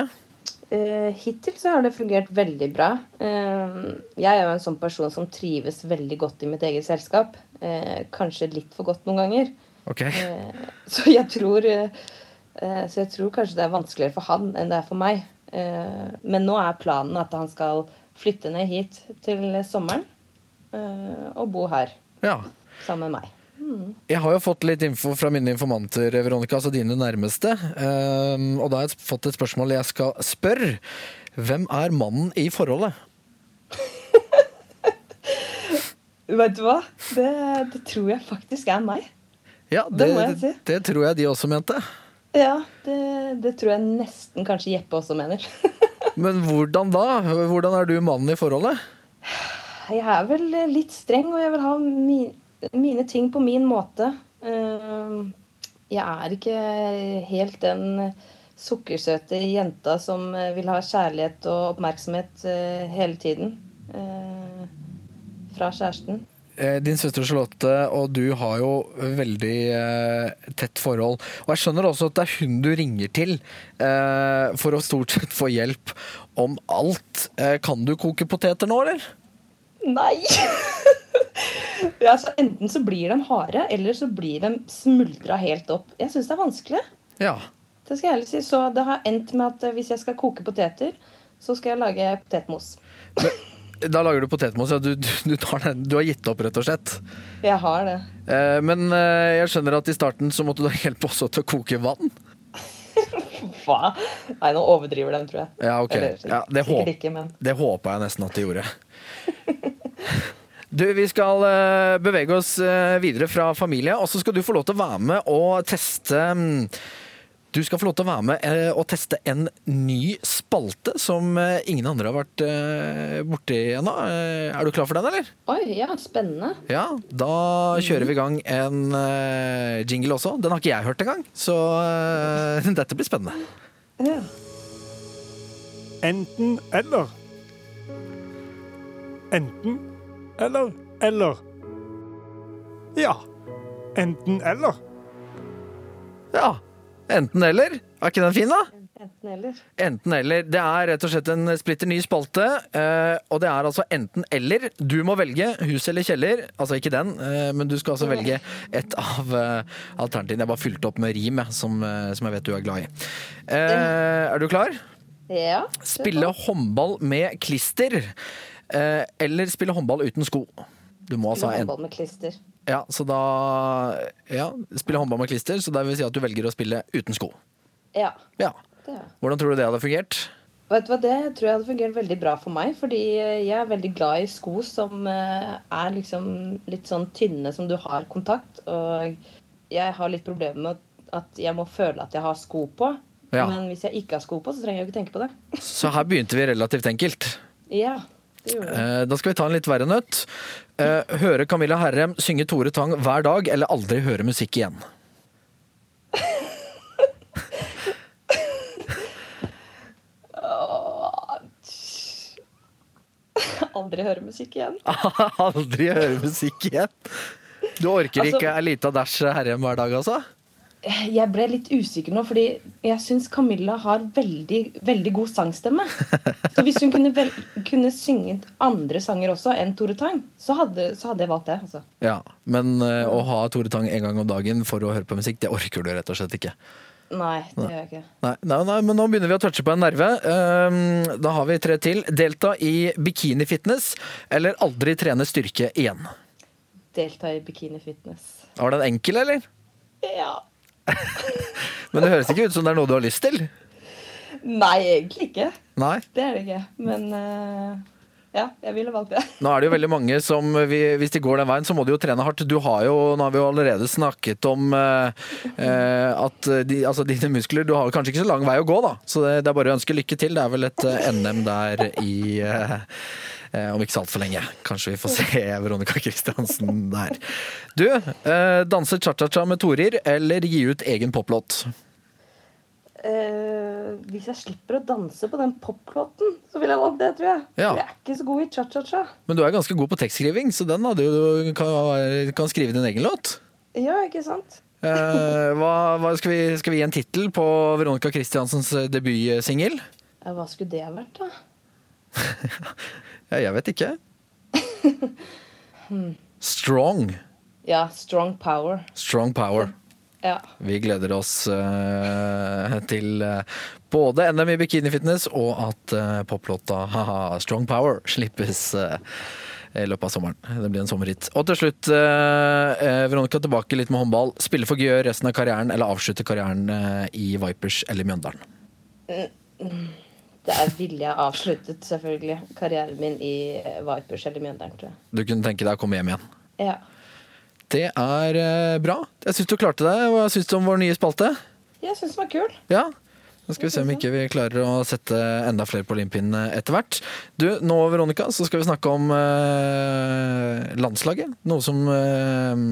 Eh, hittil så har det fungert veldig bra. Eh, jeg er jo en sånn person som trives veldig godt i mitt eget selskap. Eh, kanskje litt for godt noen ganger. Ok. Eh, så jeg tror eh, eh, Så jeg tror kanskje det er vanskeligere for han enn det er for meg. Eh, men nå er planen at han skal flytte ned hit til sommeren eh, og bo her Ja. sammen med meg. Jeg har jo fått litt info fra mine informanter, Veronica, altså dine nærmeste. Um, og da har jeg fått et spørsmål jeg skal spørre. Hvem er mannen i forholdet? Vet du hva? Det, det tror jeg faktisk er meg. Ja, Det det, må jeg si. det tror jeg de også mente. Ja, det, det tror jeg nesten kanskje Jeppe også mener. Men hvordan da? Hvordan er du mannen i forholdet? Jeg er vel litt streng, og jeg vil ha mi, mine ting på min måte. Eh, Jeg er ikke helt den sukkersøte jenta som vil ha kjærlighet og oppmerksomhet eh, hele tiden eh, fra kjæresten. Eh, Din søster Charlotte og du har jo veldig eh, tett forhold. Og jeg skjønner også at det er hun du ringer til eh, for å stort sett få hjelp om alt. Eh, kan du koke poteter nå, eller? Nei! ja, så enten så blir de harde, eller så blir de smuldra helt opp. Jeg syns det er vanskelig. Ja. Det skal jeg ærlig si. Så det har endt med at eh, hvis jeg skal koke poteter, så skal jeg lage potetmos. Da lager du potetmos. Ja, du, du, du, tar den. du har gitt opp, rett og slett. Jeg har det. Eh, men eh, jeg skjønner at i starten så måtte du ha hjelp også til å koke vann. Hva? Nei, nå overdriver de, tror jeg. Ja, ok. Eller, Ja, det, håp, ikke, men det håpa jeg nesten at de gjorde. Du, Vi skal eh, bevege oss eh, videre fra familie, og så skal du få lov til å være med og teste mm, Du skal få lov til å være med eh, og teste en ny spalte som ingen andre har vært borti ennå. Er du klar for den, eller? Oi, ja, spennende. Ja, da kjører vi i gang en jingle også. Den har ikke jeg hørt engang, så dette blir spennende. Ja. Enten eller. Enten eller eller. Ja. Enten eller. Ja, enten eller. Er ikke den fin, da? Enten eller. Enten eller. Det er rett og slett en splitter ny spalte, eh, og det er altså enten eller. Du må velge hus eller kjeller. Altså ikke den, eh, men du skal altså velge et av eh, alternativene. Jeg bare fylte opp med rim, som, som jeg vet du er glad i. Eh, er du klar? Ja. Spille håndball med klister. Eh, Eller spille håndball uten sko. Du må altså en Håndball med klister. Ja, så da Ja, spille håndball med klister, så det vil si at du velger å spille uten sko. Ja. Ja. Hvordan tror du det hadde fungert? Vet du hva, Det tror jeg hadde fungert veldig bra for meg. Fordi jeg er veldig glad i sko som eh, er liksom litt sånn tynne, som du har kontakt. Og jeg har litt problemer med at jeg må føle at jeg har sko på. Ja. Men hvis jeg ikke har sko på, så trenger jeg jo ikke tenke på det. Så her begynte vi relativt enkelt. Ja, Eh, Da skal vi ta en litt verre nøtt. Eh, Høre Camilla Herrem synge Tore Tang hver dag, eller aldri høre musikk igjen? Aldri høre musikk igjen. aldri høre musikk igjen? Du orker Altså- ikke ei lita dash Herrem hver dag, altså? Jeg ble litt usikker nå, fordi jeg syns Camilla har veldig, veldig god sangstemme. Så hvis hun kunne, vel, kunne synget andre sanger også enn Tore Tang, så hadde, så hadde jeg valgt det. Altså. Ja, Men eh, å ha Tore Tang en gang om dagen for å høre på musikk, det orker du rett og slett ikke. Nei, det gjør jeg ikke. Nei, nei, nei, men nå begynner vi å touche på en nerve. Ehm, da har vi tre til. Delta i bikinifitness, eller aldri trene styrke igjen. Delta i bikinifitness. Var den enkel, eller? Ja. Men det høres ikke ut som det er noe du har lyst til. Nei, egentlig ikke. Nei. Det er det ikke. Men uh, ja, jeg ville valgt det. Nå er det jo veldig mange som, vi- hvis de går den veien, så må de jo trene hardt. Du har jo, nå har vi jo allerede snakket om eh, at de, altså dine muskler Du har kanskje ikke så lang vei å gå, da. Så det, det er bare å ønske lykke til. Det er vel et NM der i eh, om ikke så altfor lenge. Kanskje vi får se Veronica Christiansen der. Du, eh, danse cha-cha-cha med Torir, eller gi ut egen poplåt? Eh, hvis jeg slipper å danse på den poplåten, så vil jeg valgt det, tror jeg. Ja. Jeg er ikke så god i cha-cha-cha. Men du er ganske god på tekstskriving, så den hadde jo, du kan, kan skrive din egen låt. Ja, ikke sant? Eh, hva, hva skal, vi, skal vi gi en tittel på Veronica Christiansens eh, debutsingel? Ja, hva skulle det vært, da? Ja, jeg vet ikke. Strong. Ja, Strong Power. Strong power. Ja. Vi gleder oss uh, til uh, både NM i bikinifitness og at uh, poplåta haha, Strong Power slippes i løpet av sommeren. Det blir en sommerhit. Og til slutt, Veronica, tilbake litt med håndball. Spille for gøy resten av karrieren, eller avslutte karrieren i Vipers eller Mjøndalen? Der ville jeg avsluttet selvfølgelig karrieren min i eh, Vipers eller Mjøndalen, tror jeg. Du kunne tenke deg å komme hjem igjen? Ja. Det er eh, bra. Jeg syns du klarte det. Hva syns du om vår nye spalte? Jeg syns den var kul. Ja. Da skal vi se om ikke vi klarer å sette enda flere på limpinnene etter hvert. Du, nå Veronica, så skal vi snakke om eh, landslaget. Noe som eh,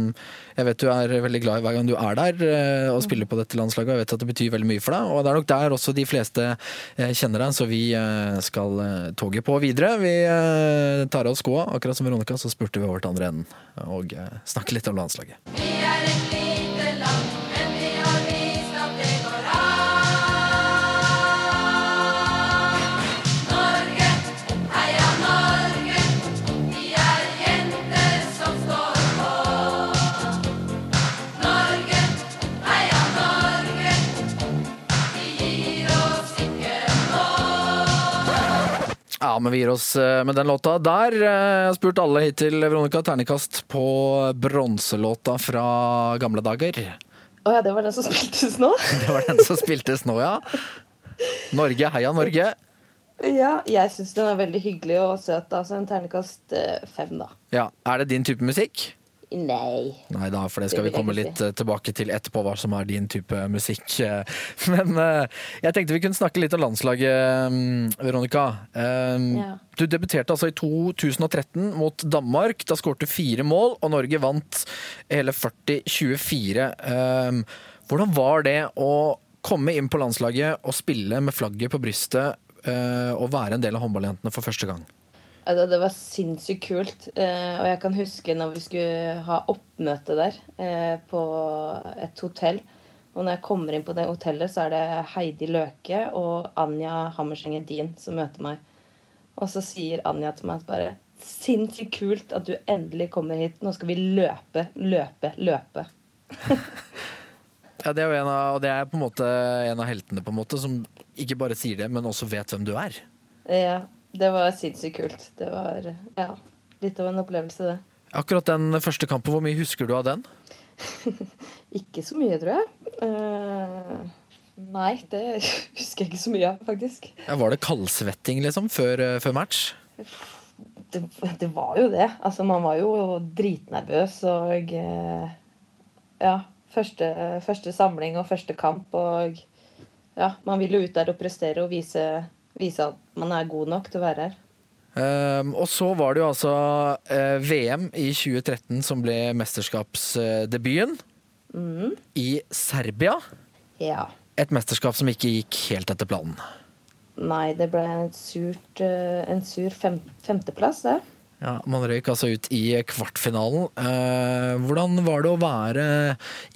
jeg vet du er veldig glad i hver gang du er der eh, og spiller på dette landslaget. Jeg vet at det betyr veldig mye for deg. Og det er nok der også de fleste eh, kjenner deg, så vi eh, skal eh, toget på videre. Vi tar av oss skoa, akkurat som Veronica, så spurte vi over til andre enden og eh, snakker litt om landslaget. Vi er et lite men vi gir oss eh, med den låta der. Eh, Jeg har spurt alle hittil, Veronica, Ternekast på bronselåta fra gamle dager. Å ja, det var den som spiltes nå? Det var den som spiltes nå, ja. Norge, heia Norge. Ja, jeg syns den er veldig hyggelig og søt. Altså en ternekast eh, fem, da. Ja, Er det din type musikk? Nei. Nei da, for det skal Det vi komme litt si. tilbake til etterpå, hva som er din type musikk. eh. Men eh, jeg tenkte vi kunne snakke litt om landslaget, mm, Veronica. Eh, Ja. Du debuterte altså i 2013 mot Danmark. Da skåret du fire mål, og Norge vant hele 40-24. Eh, Hvordan var det å komme inn på landslaget og spille med flagget på brystet eh, og være en del av håndballjentene for første gang? Altså, det var sinnssykt kult. Eh, og jeg kan huske når vi skulle ha oppmøte der eh, på et hotell. Og når jeg kommer inn på det hotellet, så er det Heidi Løke og Anja Hammerseng Edin som møter meg. Og så sier Anja til meg bare Sinnssykt kult at du endelig kommer hit. Nå skal vi løpe, løpe, løpe. Ja, det er jo en av, og det er på en måte en av heltene på en måte, som ikke bare sier det, men også vet hvem du er. Ja, det var sinnssykt kult. Det var ja, litt av en opplevelse, det. Akkurat den første kampen, hvor mye husker du av den? Ikke så mye, tror jeg. Uh, nei, det husker jeg ikke så mye av, faktisk. Ja, var det kaldsvetting liksom, før, eh, før match? Det, det var jo det. Altså, man var jo dritnervøs og uh, Ja. Første, første samling og første kamp og Ja, man vil jo ut der og prestere og vise, vise at man er god nok til å være her. Um, og så var det jo altså uh, VM i 2013 som ble mesterskapsdebuten. I Serbia. Ja. Et mesterskap som ikke gikk helt etter planen. Nei, det ble en, surt, uh, en sur fem, femteplass, det. Ja, Man røyk altså ut i kvartfinalen. Eh, hvordan var det å være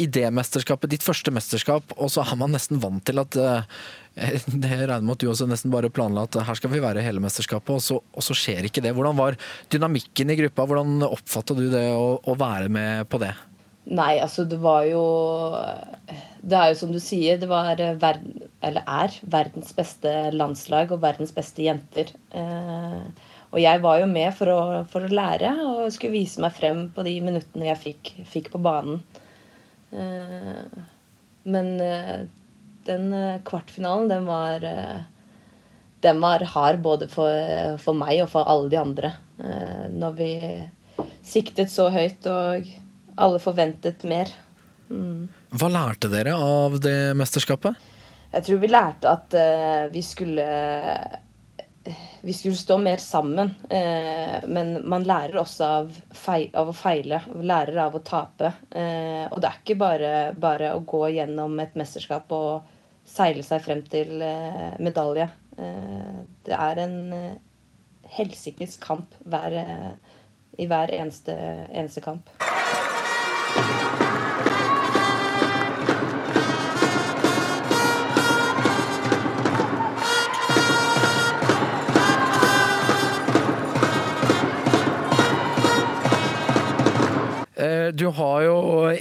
i det mesterskapet, ditt første mesterskap, og så er man nesten vant til at eh, Det regner med at du også nesten bare planla at her skal vi være hele mesterskapet, og så, og så skjer ikke det. Hvordan var dynamikken i gruppa? Hvordan oppfatta du det å, å være med på det? Nei, altså det var jo Det er jo som du sier, det var verden, eller er verdens beste landslag og verdens beste jenter. Eh, og jeg var jo med for å, for å lære og skulle vise meg frem på de minuttene jeg fikk, fikk på banen. Eh, men eh, den eh, kvartfinalen, den var eh, den var hard både for, for meg og for alle de andre. Eh, når vi siktet så høyt og alle forventet mer. Hva lærte dere av det mesterskapet? Jeg tror vi lærte at eh, vi skulle vi skulle stå mer sammen. Eh, men man lærer også av, feil, av å feile. Lærer av å tape. Eh, og det er ikke bare, bare å gå gjennom et mesterskap og seile seg frem til eh, medalje. Eh, det er en eh, helsikes kamp hver, i hver eneste, eneste kamp.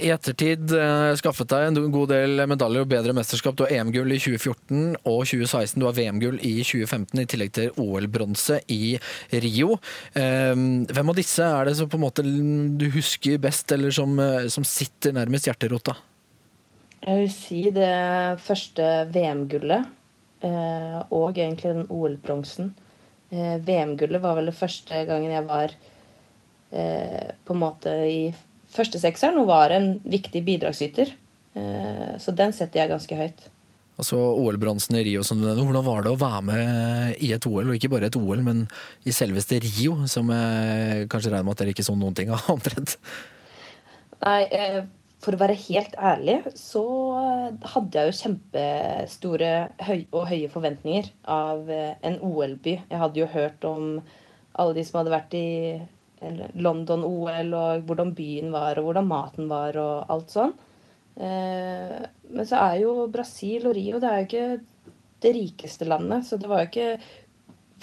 I ettertid eh, skaffet deg en god del medaljer og bedre mesterskap. Du har EM-gull i 2014 og 2016. Du har VM-gull i 2015 i tillegg til OL-bronse i Rio. Eh, Hvem av disse er det som på en måte du husker best, eller som, eh, som sitter nærmest hjerterota? Jeg vil si det første VM-gullet og egentlig den OL-bronsen. VM-gullet var vel det første gangen jeg var på en måte i første sekseren og var en viktig bidragsyter. Eh, så den setter jeg ganske høyt. Altså OL-bronsen i Rio. Hvordan var det å være med i et OL, og ikke bare et OL, men i selveste Rio, som jeg kanskje regner med at dere ikke så noen ting av omtrent? Nei, eh, for å være helt ærlig så hadde jeg jo kjempestore og høye forventninger av eh, en OL-by. Jeg hadde jo hørt om alle de som hadde vært i London-OL, og hvordan byen var, og hvordan maten var, og alt sånn. Eh, men så er jo Brasil og Rio det er jo ikke det rikeste landet, så det var jo ikke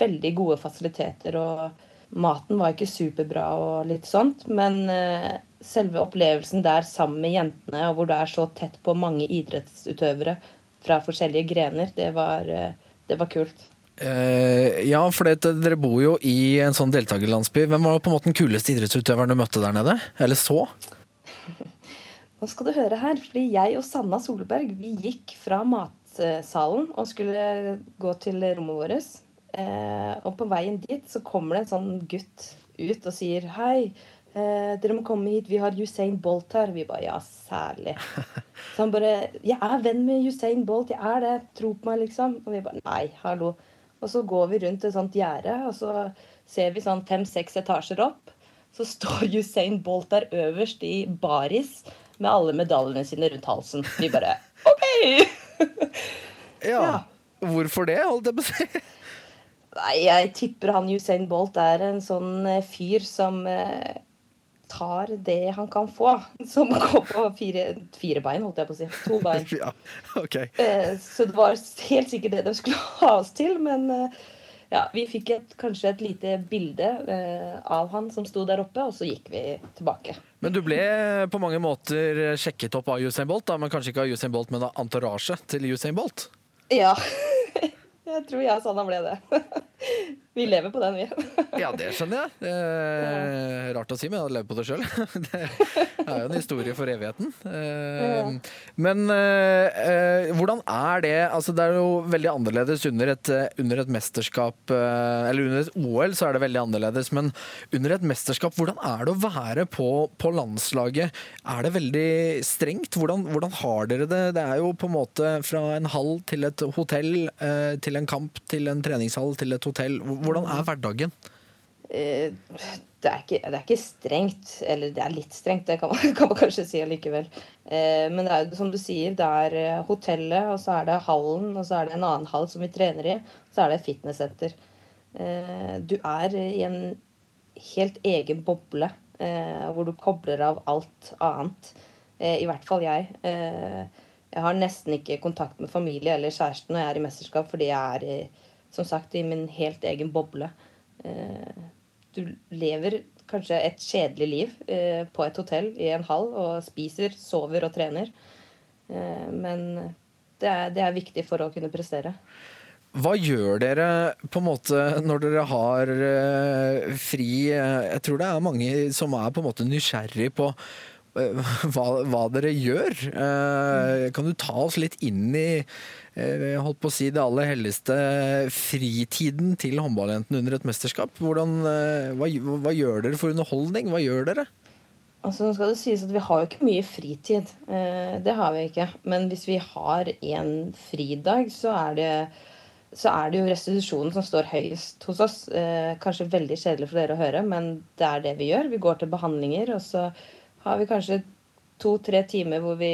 veldig gode fasiliteter. Og maten var ikke superbra og litt sånt. Men eh, selve opplevelsen der sammen med jentene, og hvor du er så tett på mange idrettsutøvere fra forskjellige grener, det var, eh, det var kult. Eh, ja, for det, dere bor jo i en sånn deltakerlandsby. Hvem var på en måte den kuleste idrettsutøveren du møtte der nede? Eller så? Nå skal du høre her, fordi jeg og Sanna Solberg vi gikk fra matsalen og skulle gå til rommet vårt. Uh, og på veien dit så kommer det en sånn gutt ut og sier Hei, eh, dere må komme hit, vi har Usain Bolt her. Vi bare ja, særlig. Så han bare Jeg er venn med Usain Bolt, jeg er det. Tro på meg, liksom. Og vi bare nei, hallo. Og så går vi rundt et sånt gjerde, og så ser vi sånn fem-seks etasjer opp. Så står Usain Bolt der øverst i baris med alle medaljene sine rundt halsen. Vi bare OK! Ja. Ja. Hvorfor det, holdt jeg på å si? Nei, jeg tipper han Usain Bolt er en sånn eh, fyr som eh, tar det han kan få. Som går på fire, fire bein, holdt jeg på å si. To bein. Ja, ok. Eh, så det var helt sikkert det de skulle ha oss til, men eh, ja, vi fikk et, kanskje et lite bilde eh, av han som sto der oppe, og så gikk vi tilbake. Men du ble på mange måter sjekket opp av Usain Bolt, da, men kanskje ikke av Usain Bolt, men av entourage til Usain Bolt? Ja. jeg tror jeg sa han ble det. Vi lever på den, vi. Ja, det skjønner jeg. Eh, rart å si, men jeg hadde levd på det sjøl. Det er jo en historie for evigheten. Eh, men eh, eh, hvordan er det Altså, det er jo veldig annerledes under et, under et mesterskap Eller under et OL så er det veldig annerledes, men under et mesterskap, hvordan er det å være på, på landslaget? Er det veldig strengt? Hvordan, hvordan har dere det? Det er jo på en måte fra en hall til et hotell, til en kamp, til en treningshall, til et hotell. Hvordan er hverdagen? Eh, det, er ikke, det er ikke strengt. Eller det er litt strengt, det kan man, kan man kanskje si allikevel. Eh, men det er jo som du sier, det er eh, hotellet, og så er det hallen, og så er det en annen hall som vi trener i, og så er det fitnesssenter. Du er i en helt egen boble hvor du kobler av alt annet. I hvert fall jeg. Jeg har nesten ikke kontakt med familie eller kjæreste når jeg er i mesterskap, fordi jeg er i, som sagt i min helt egen boble. Eh, du lever kanskje et kjedelig liv eh, på et hotell i en hall og spiser, sover og trener. Eh, men det er, det er viktig for å kunne prestere. Hva gjør dere på en måte når dere har fri? Jeg tror det er mange som er på en måte nysgjerrig på hva, hva dere gjør. Eh, kan du ta oss litt inn i eh, holdt på å si det aller helligste fritiden til håndballjentene under et mesterskap? Hvordan, eh, hva, hva gjør dere for underholdning? Hva gjør dere? Altså, nå skal det sies at Vi har jo ikke mye fritid. Det har vi ikke. Men hvis vi har en fridag, så er det, så er det jo restitusjonen som står høyest hos oss. Kanskje veldig kjedelig for dere å høre, men det er det vi gjør. Vi går til behandlinger, og så har vi kanskje to-tre timer hvor vi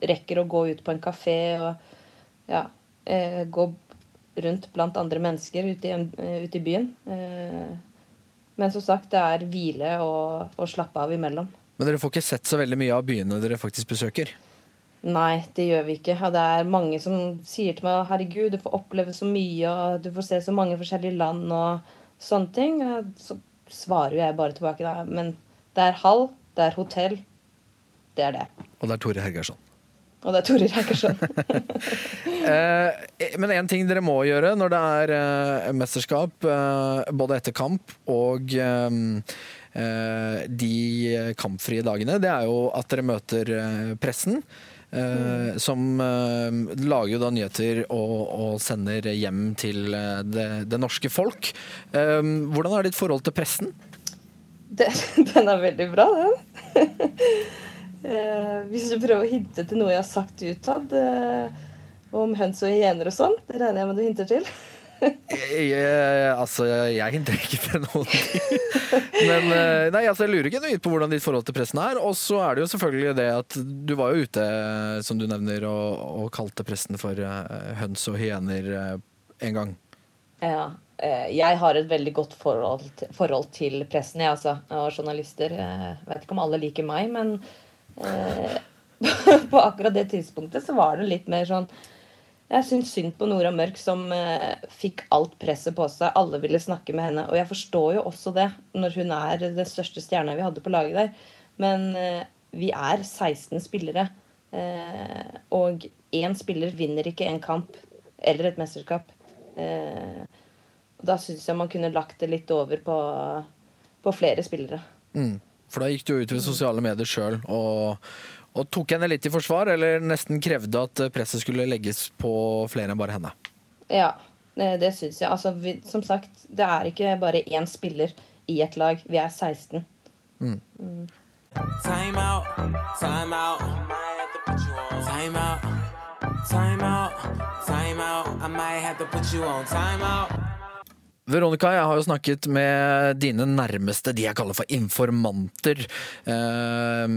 rekker å gå ut på en kafé og ja, eh, gå rundt blant andre mennesker ute i, eh, ute i byen. Eh, men som sagt, det er hvile og, og slappe av imellom. Men dere får ikke sett så veldig mye av byene dere faktisk besøker? Nei, det gjør vi ikke. Og det er mange som sier til meg herregud, du får oppleve så mye, og du får se så mange forskjellige land og sånne ting. Så svarer jeg bare tilbake da. Men det er hall, det er hotell. Det er det. Og det er Tore Hergersson. Og det er Torir Hergersson. Eh, men én ting dere må gjøre når det er eh, mesterskap, eh, både etter kamp og eh, eh, de kampfrie dagene, det er jo at dere møter eh, pressen. Mm. Som eh, lager jo da nyheter og, og sender hjem til eh, det, det norske folk. Eh, hvordan er ditt forhold til pressen? Det, den er veldig bra, den. Eh, hvis du prøver å hinte til noe jeg har sagt utad eh, om høns og hyener og sånn, det regner jeg med du hinter til. Jeg, altså, jeg hinter ikke til noen ting. Men eh, nei, altså, jeg lurer ikke noe på hvordan ditt forhold til pressen er. Og så er det jo selvfølgelig det at du var jo ute, som du nevner, og, og kalte pressen for høns og hyener en gang. Ja. Eh, Jeg har et veldig godt forhold forhold til pressen jeg, altså, og journalister. Jeg vet ikke om alle liker meg, men eh, på akkurat det tidspunktet så var det litt mer sånn Jeg syns synd på Nora Mørk, som eh, fikk alt presset på seg. Alle ville snakke med henne. Og jeg forstår jo også det, når hun er den største stjerna vi hadde på laget der. Men eh, vi er 16 spillere. Eh, og én spiller vinner ikke en kamp eller et mesterskap. Eh, og da syns jeg man kunne lagt det litt over på, på flere spillere. Mm. For da gikk du ut ved sosiale medier sjøl og, og tok henne litt i forsvar, eller nesten krevde at presset skulle legges på flere enn bare henne. Ja, det, det syns jeg. Altså, vi, som sagt, det er ikke bare én spiller i et lag. Vi er 16. Time out, time out. I might have to put you on time out. Time out, time out. I might have to put you on time out. Veronica, jeg har jo snakket med dine nærmeste, de jeg kaller for informanter, eh,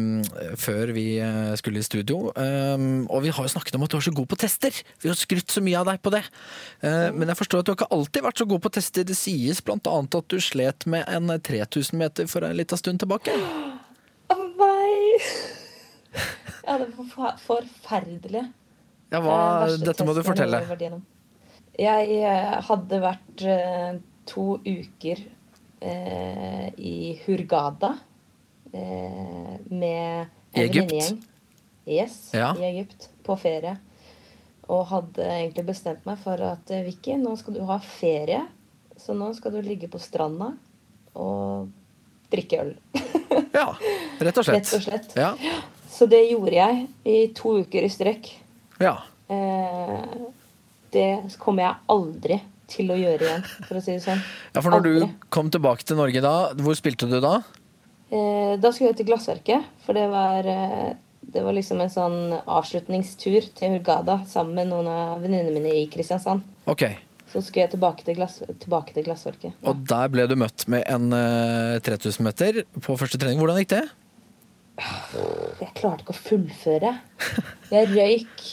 før vi eh, skulle i studio. Eh, og vi har jo snakket om at du er så god på tester. Vi har skrytt så mye av deg på det. Eh, men jeg forstår at du har ikke alltid vært så god på tester. Det sies annet at du slet med en 3000 meter for en liten stund tilbake. Å nei! Ja, det var forferdelig. Ja, hva, dette må du fortelle. Jeg eh, hadde vært eh, to uker eh, i Hurghada eh, med en venninnegjeng. Yes, Ja. i Egypt. På ferie. Og hadde egentlig bestemt meg for at Vicky, nå skal du ha ferie. Så nå skal du ligge på stranda og drikke øl. Ja, rett og slett. Rett og slett. Ja, Så det gjorde jeg i to uker i strekk. ja. Eh, det kommer jeg aldri til å gjøre igjen, for å si det sånn. ja, for når Aldri. du kom tilbake til Norge da, hvor spilte du da? Eh, da skulle jeg til Glassverket, for det var, eh, det var liksom en sånn avslutningstur til Hurgada sammen med noen av venninnene mine i Kristiansand. Ok, Så skulle jeg tilbake til, glass, tilbake til Glassverket. og der ble du møtt med en uh, 3000 meter på første trening. Hvordan gikk det? Jeg klarte ikke å fullføre. Jeg røyk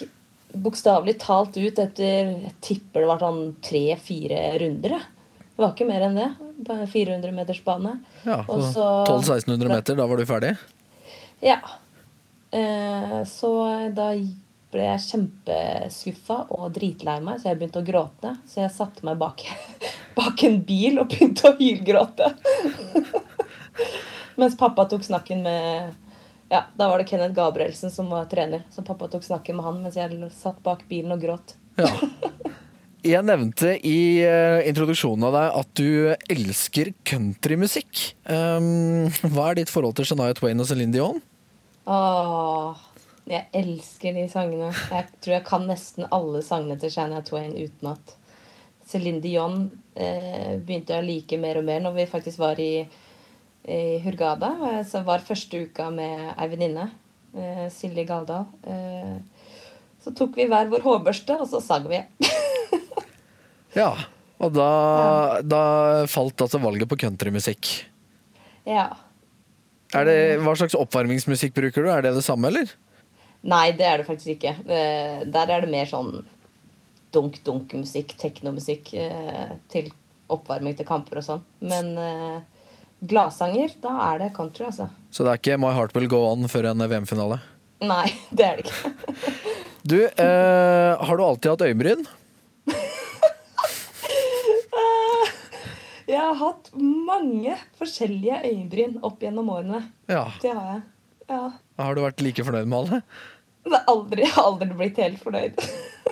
bokstavelig talt ut etter Jeg tipper det var sånn tre-fire runder. Det var ikke mer enn det. Bare 400 meters bane. Ja, Og så så- 1200-1600 meter, da var du ferdig? Ja. Eh, så da ble jeg kjempeskuffa og dritlei meg, så jeg begynte å gråte. Så jeg satte meg bak, bak en bil og begynte å hylgråte. Mens pappa tok snakken med Ja, da var det Kenneth Gabrielsen som var trener. Så pappa tok snakken med han mens jeg satt bak bilen og gråt. Ja. Jeg nevnte i eh, introduksjonen av deg at du elsker countrymusikk. Um, hva er ditt forhold til Shania Twain og Céline Dion? Åh, jeg elsker de sangene. Jeg tror jeg kan nesten alle sangene til Shania Twain utenat. Céline Dion eh, begynte jeg å like mer og mer når vi faktisk var i, i Hurgada. jeg Så var første uka med ei venninne, eh, Silje Galdal. Eh, så tok vi hver vår hårbørste, og så sang vi. Ja, og da, da falt altså valget på countrymusikk. ja. Det, hva slags oppvarmingsmusikk bruker du? Er det det samme, eller? Nei, det er det faktisk ikke. Eh, der er det mer sånn dunk-dunk-musikk, teknomusikk, eh, til oppvarming til kamper og sånn. Men eh, gladsanger, da er det country, altså. Så det er ikke My Heart Will Go On før en VM-finale? Nei, det er det ikke. Du, eh, har du alltid hatt øyenbryn? Jeg har hatt mange forskjellige øyenbryn opp gjennom årene. Ja. Det har jeg. Ja. Har du vært like fornøyd med alle? Det har aldri, jeg har aldri blitt helt fornøyd.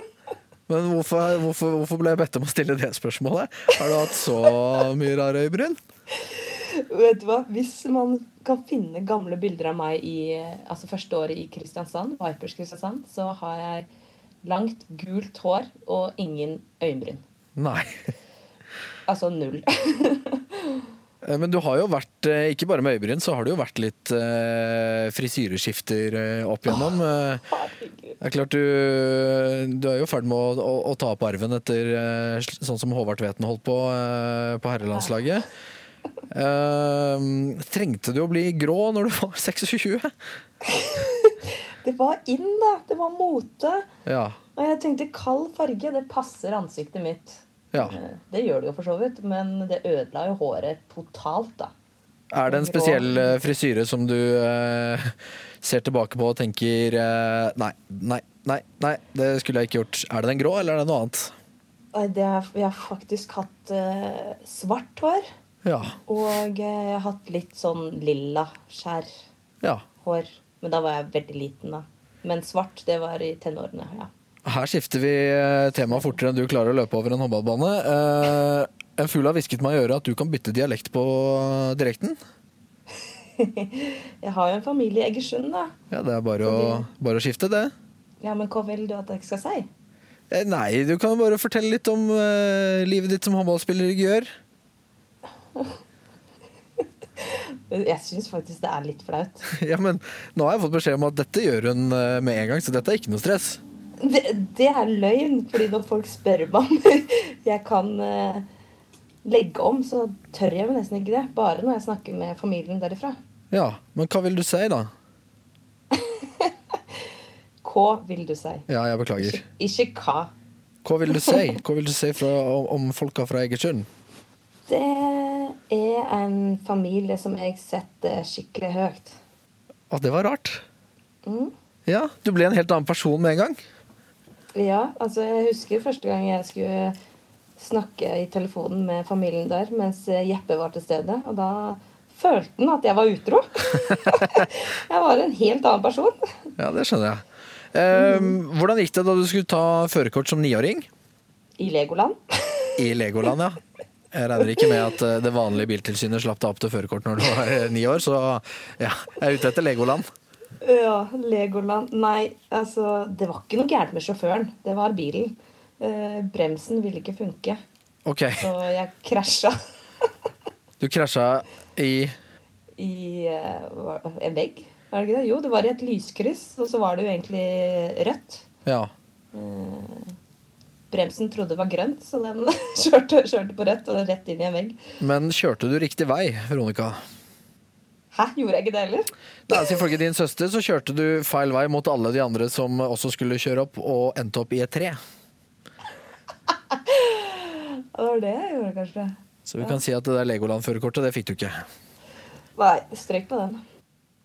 Men hvorfor, hvorfor, hvorfor ble jeg bedt om å stille det spørsmålet? Har du hatt så mye rare øyebryn? Vet du hva? Hvis man kan finne gamle bilder av meg i altså første året i Kristiansand, Vipers Kristiansand, så har jeg langt, gult hår og ingen øyenbryn. Nei. Altså null. Eh, Men du har jo vært, eh, ikke bare med øyebryn, så har du jo vært litt eh, frisyreskifter opp igjennom. Oh, Det er klart du, du er jo i ferd med å, å, å ta opp arven etter sånn som Håvard Tveten holdt på på herrelandslaget. Eh, trengte du å bli grå når du var 26? Det var inn, da. Det var mote. Ja. Og jeg tenkte kald farge, det passer ansiktet mitt. ja. Eh, Det gjør det jo for så vidt, men det ødela jo håret totalt, da. Er det en spesiell eh, frisyre som du uh, ser tilbake på og tenker uh, nei, nei, nei, nei, det skulle jeg ikke gjort. Er det den grå, eller er det noe annet? Nei, Det er, jeg har faktisk hatt svart hår. Ja. Og eh, jeg har hatt litt sånn lilla skjær ja. hår. Men da var jeg veldig liten, da. Men svart, det var i tenårene, ja. Her skifter vi eh, tema fortere enn du klarer å løpe over en håndballbane. Eh, en fugl har hvisket meg i øret at du kan bytte dialekt på direkten. Jeg har jo en familie i Egersund, da. Ja, det er bare å, bare å skifte, det. Ja, men hva vil du at jeg skal si? Eh, nei, du kan bare fortelle litt om eh, livet ditt som håndballspiller i Gjør. Jeg syns faktisk det er litt flaut. Ja, men nå har jeg fått beskjed om at dette gjør hun eh, med en gang, så dette er ikke noe stress. Det, det er løgn, fordi når folk spør meg om jeg kan eh, legge om, så tør jeg jo nesten ikke det. Bare når jeg snakker med familien derifra. Ja, men hva vil du si, da? Hva vil du si? Ja, jeg beklager. Ikke hva. Hva vil du si? Hva vil du si fra, om, om folka fra Egersund? Det er en familie som jeg setter skikkelig høyt. Å, det var rart. Mm. Ja, du ble en helt annen person med en gang. Ja, altså jeg husker første gang jeg skulle snakke i telefonen med familien der mens Jeppe var til stede. Og da følte han at jeg var utro. jeg var en helt annen person. Ja, det skjønner jeg. Eh, hvordan gikk det da du skulle ta førerkort som niåring? I Legoland. I Legoland, ja. Jeg regner ikke med at eh, det vanlige biltilsynet slapp deg opp til førerkort når du var eh, ni år, så ja, jeg er ute etter Legoland. Ja, Legoland. Nei, altså Det var ikke noe gærent med sjåføren. Det var bilen. Eh, bremsen ville ikke funke, Ok, så jeg krasja du krasja i i en vegg. Var det ikke det? Jo, det var i et lyskryss, og så var det jo egentlig rødt. Ja. Bremsen trodde var grønt, så den kjørte, kjørte på rødt og rett inn i en vegg. Men kjørte du riktig vei, Veronica? Hæ, gjorde jeg ikke det heller? Nei, altså, Ifølge din søster så kjørte du feil vei mot alle de andre som også skulle kjøre opp, og endte opp i et tre. Det var det jeg gjorde, kanskje. Så vi kan si at det der Legoland-førerkortet, det fikk du ikke. Nei, strøk på den.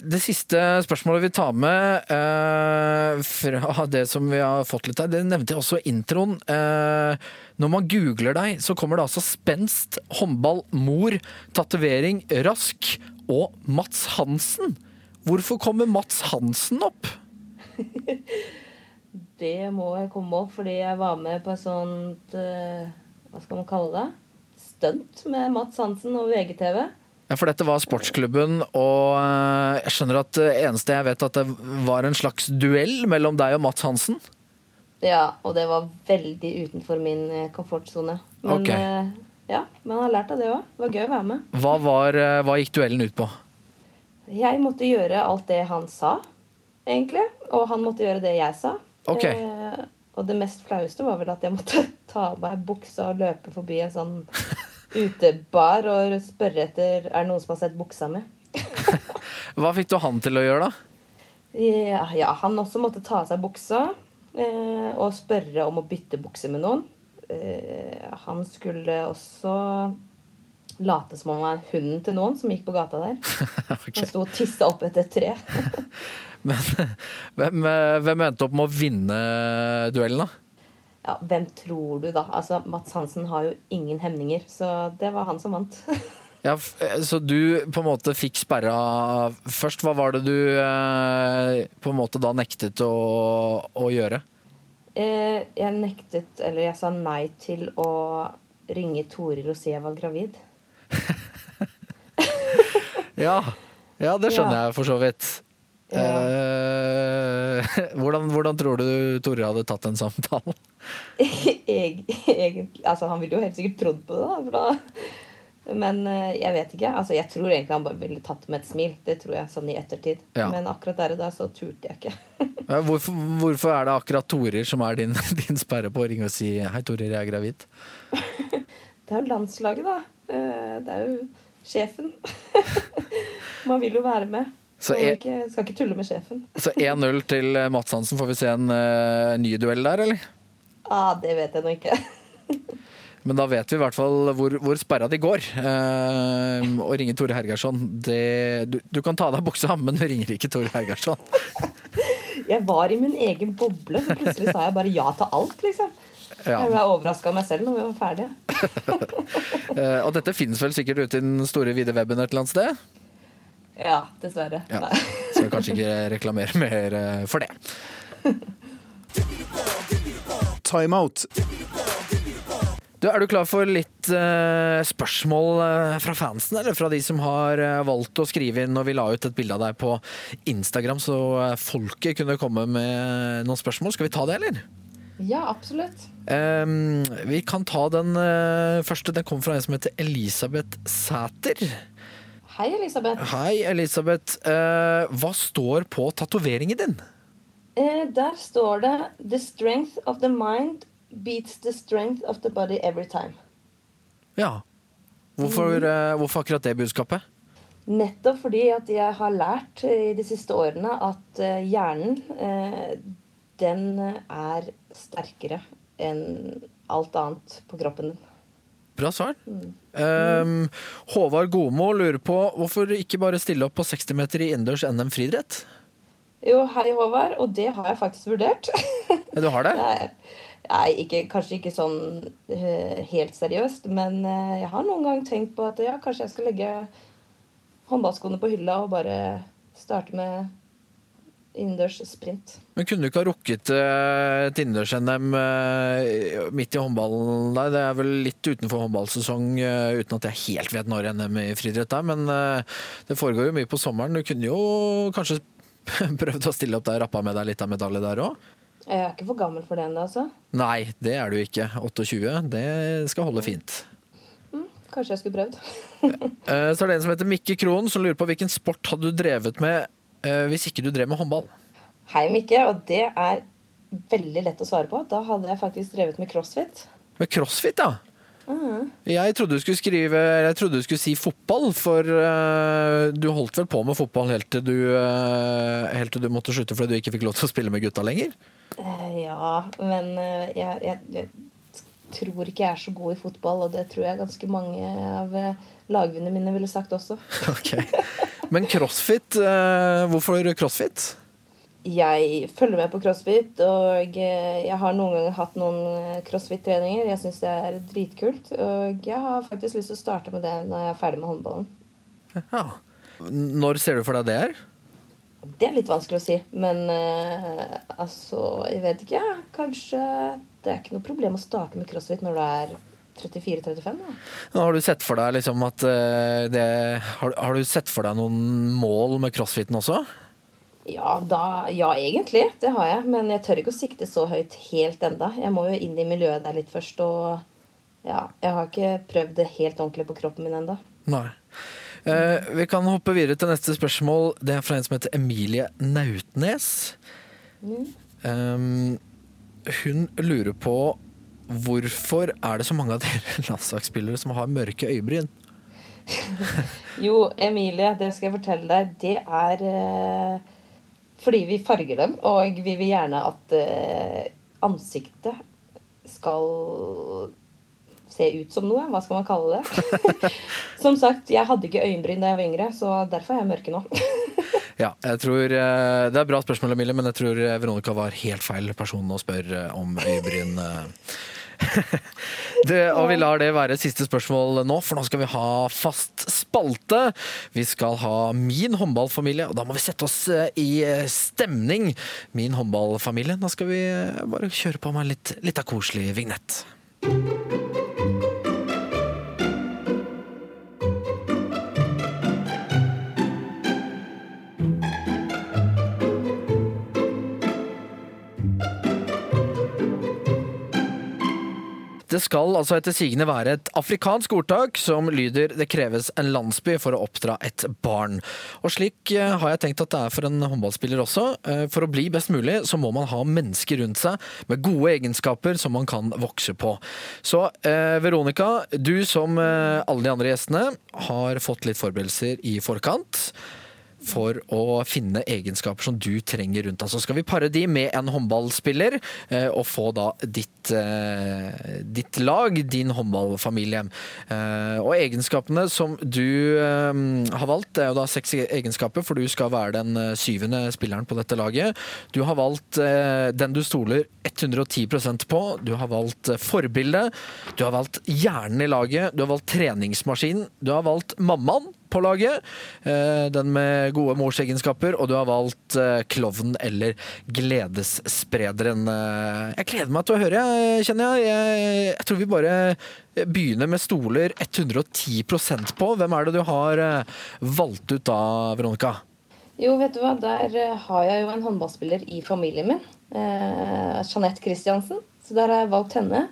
Det siste spørsmålet vi tar med eh, fra det som vi har fått litt her, det nevnte jeg også i introen. Eh, når man googler deg, så kommer det altså spenst, håndball, mor, tatovering, rask og Mats Hansen. Hvorfor kommer Mats Hansen opp? Det må jeg komme opp fordi jeg var med på et sånt eh, Hva skal man kalle det? Stunt med Mats Hansen og VGTV. Ja, For dette var sportsklubben, og eh, jeg skjønner at det eneste jeg vet at det var en slags duell mellom deg og Mats Hansen. Ja, og det var veldig utenfor min eh, komfortsone. Men okay. eh, ja, man har lært av det òg. Det var gøy å være med. Hva, var, eh, hva gikk duellen ut på? Jeg måtte gjøre alt det han sa, egentlig. Og han måtte gjøre det jeg sa. Okay. Eh, og det mest flaueste var vel at jeg måtte ta av meg buksa og løpe forbi en sånn utebar og spørre etter er det noen som har sett buksa mi. Hva fikk du han til å gjøre, da? Ja, ja, han også måtte ta av seg buksa eh, og spørre om å bytte bukse med noen. Eh, han skulle også late som han var hunden til noen som gikk på gata der. Han sto og tissa opp etter et tre. Men hvem, eh, hvem endte opp med å vinne duellen, da? Ja, hvem tror du, da? Altså, Mats Hansen har jo ingen hemninger, så det var han som vant. Ja, eh, så du på en måte fikk sperra først. Hva var det du eh, på en måte da nektet å, å gjøre? eh, jeg nektet, eller jeg sa nei til å ringe Toril og si jeg var gravid. Ja, ja det skjønner Ja. jeg for så vidt. Eh, hvordan, hvordan tror du Tore hadde tatt den samtalen? Jeg, egentlig, altså, han ville jo helt sikkert trodd på det, da. Da. Men eh, jeg vet ikke. Altså, jeg tror egentlig han bare ville tatt det med et smil. Det tror jeg sånn i ettertid. Ja. Men akkurat der og da så turte jeg ikke. Ja, Hvorfor, hvorfor er det akkurat Torer som er din, din sperre på å ringe og si 'hei, Torer, jeg er gravid'? Det er jo landslaget, da. Eh, Det er jo sjefen. Man vil jo være med. Så jeg- ikke, skal ikke tulle med sjefen. Så 1-0 til Mats Hansen. Får vi se en uh, ny duell der, eller? Ah, det vet jeg nå ikke. Men da vet vi i hvert fall hvor, hvor sperra de går. Eh, å ringe Tore Hergarsson det, du, du kan ta av deg buksa, men du ringer ikke Tore Hergarsson. Jeg var i min egen boble, så plutselig sa jeg bare ja til alt, liksom. Ja. Jeg ble overraska av meg selv når vi var ferdige. Eh, og dette finnes vel sikkert ute i den store, vide weben et eller annet sted? Ja, dessverre. Ja. Skal kanskje ikke reklamere mer eh, for det. Timeout. Du, Er du klar for litt uh, spørsmål uh, fra fansen, eller fra de som har uh, valgt å skrive inn? Og vi la ut et bilde av deg på Instagram, så folket kunne komme med noen spørsmål. Skal vi ta det, eller? Ja, absolutt. Um, vi kan ta den første. Den kom fra en som heter Elisabeth Sæter. Hei, Elisabeth. Hei, Elisabeth. Eh, hva står på tatoveringen din? Eh, der står det 'The strength of the mind beats the strength of the body every time'. Ja. Hvorfor, eh, hvorfor akkurat det budskapet? Nettopp fordi at jeg har lært i de siste årene at eh, hjernen eh, den er sterkere enn alt annet på kroppen din. Bra svar. Um, Håvard Gomo lurer på hvorfor ikke bare stille opp på 60 meter i innendørs NM friidrett? Jo, hei Håvard, og det har jeg faktisk vurdert. Du har det? Nei, nei ikke, kanskje ikke sånn eh, helt seriøst, men eh, jeg har noen gang tenkt på at ja, kanskje jeg skal legge håndballskoene på hylla og bare starte med innendørs sprint. Men kunne du ikke ha rukket eh, et innendørs-NM eh, midt i håndballen der? Det er vel litt utenfor håndballsesong, eh, uten at jeg helt vet når NM i friidrett er. Men det foregår jo mye på sommeren. Du kunne jo kanskje prøvd å stille opp der, rappa med deg litt av medalje der òg? Jeg er ikke for gammel for det ennå, altså. Nei, det er du ikke. 28. Det skal holde fint. Kanskje jeg skulle prøvd. Så er det en som heter Mikke Krohn, som lurer på hvilken sport hadde du drevet med hvis ikke du drev med håndball? Hei, Mikke, og det er veldig lett å svare på. Da hadde jeg faktisk drevet med crossfit. Med crossfit, ja. Jeg trodde du skulle skrive Jeg trodde du skulle si fotball, for uh, du holdt vel på med fotball helt til du, uh, helt til du måtte slutte fordi du ikke fikk lov til å spille med gutta lenger? Uh, ja, men eh, jeg, jeg, jeg tror ikke jeg er så god i fotball, og det tror jeg ganske mange av eh, mine ville sagt også. Ok. Men crossfit, eh, hvorfor crossfit? Jeg følger med på crossfit, og eh, jeg har noen ganger hatt noen eh, crossfit-treninger. Jeg syns det er dritkult, og jeg har faktisk lyst til å starte med det når jeg er ferdig med håndballen. Ja. Når ser du for deg det her? Det er litt vanskelig å si, men eh, altså Jeg vet ikke. Kanskje det er ikke noe problem å starte med crossfit når du er 34-35. da. Nå Har du sett for deg liksom at eh, det har, har du sett for deg noen mål med crossfiten også? Ja, da, ja, egentlig. Det har jeg. Men jeg tør ikke å sikte så høyt helt enda. Jeg må jo inn i miljøet der litt først. Og ja, jeg har ikke prøvd det helt ordentlig på kroppen min enda. Nei. Eh, vi kan hoppe videre til neste spørsmål. Det er fra en som heter Emilie Nautnes. Um, hun lurer på hvorfor er det så mange av dere landslagsspillere som har mørke øyebryn? Jo, Emilie, det skal jeg fortelle deg. Det er eh, fordi vi farger dem, og vi vil gjerne at eh, ansiktet skal se ut som noe. Hva skal man kalle det? som sagt, jeg hadde ikke øyenbryn da jeg var yngre, så derfor er jeg mørke nå. Ja, jeg tror eh, Det er et bra spørsmål, Emilie, men jeg tror eh, Veronica var helt feil person å spørre eh, om øyebryn. det, og vi lar det være siste spørsmål nå, for nå skal vi ha fast spalte. Vi skal ha Min håndballfamilie, og da må vi sette oss eh, i eh, stemning. Min håndballfamilie. Da skal vi eh, bare kjøre på med litt, litt av koselig vignett. Det skal altså etter sigende være et afrikansk ordtak som lyder 'det kreves en landsby for å oppdra et barn'. Og slik eh, har jeg tenkt at det er for en håndballspiller også. Eh, For å bli best mulig så må man ha mennesker rundt seg med gode egenskaper som man kan vokse på. Så eh, Veronica, du som alle de andre gjestene har fått litt forberedelser i forkant for å finne egenskaper som du trenger rundt deg. Så skal vi pare de med en håndballspiller, eh, og få da ditt, eh, ditt lag, din håndballfamilie. Eh, og egenskapene som du har valgt, det er jo da seks egenskaper, for du skal være den syvende spilleren på dette laget. Du har valgt den du stoler 110% på, du har valgt eh, forbilde, du har valgt hjernen i laget, du har valgt treningsmaskinen, du har valgt mammaen på laget. eh, Den med gode morsegenskaper. Og du har valgt eh, klovnen eller gledessprederen. Eh, Jeg gleder meg til å høre, kjenner jeg. jeg. Jeg tror vi bare begynner med stoler 110% på. Hvem er det du har valgt ut da, Veronica? Jo, vet du hva, der har jeg jo en håndballspiller i familien min. Jeanette Christiansen. Så der har jeg valgt henne.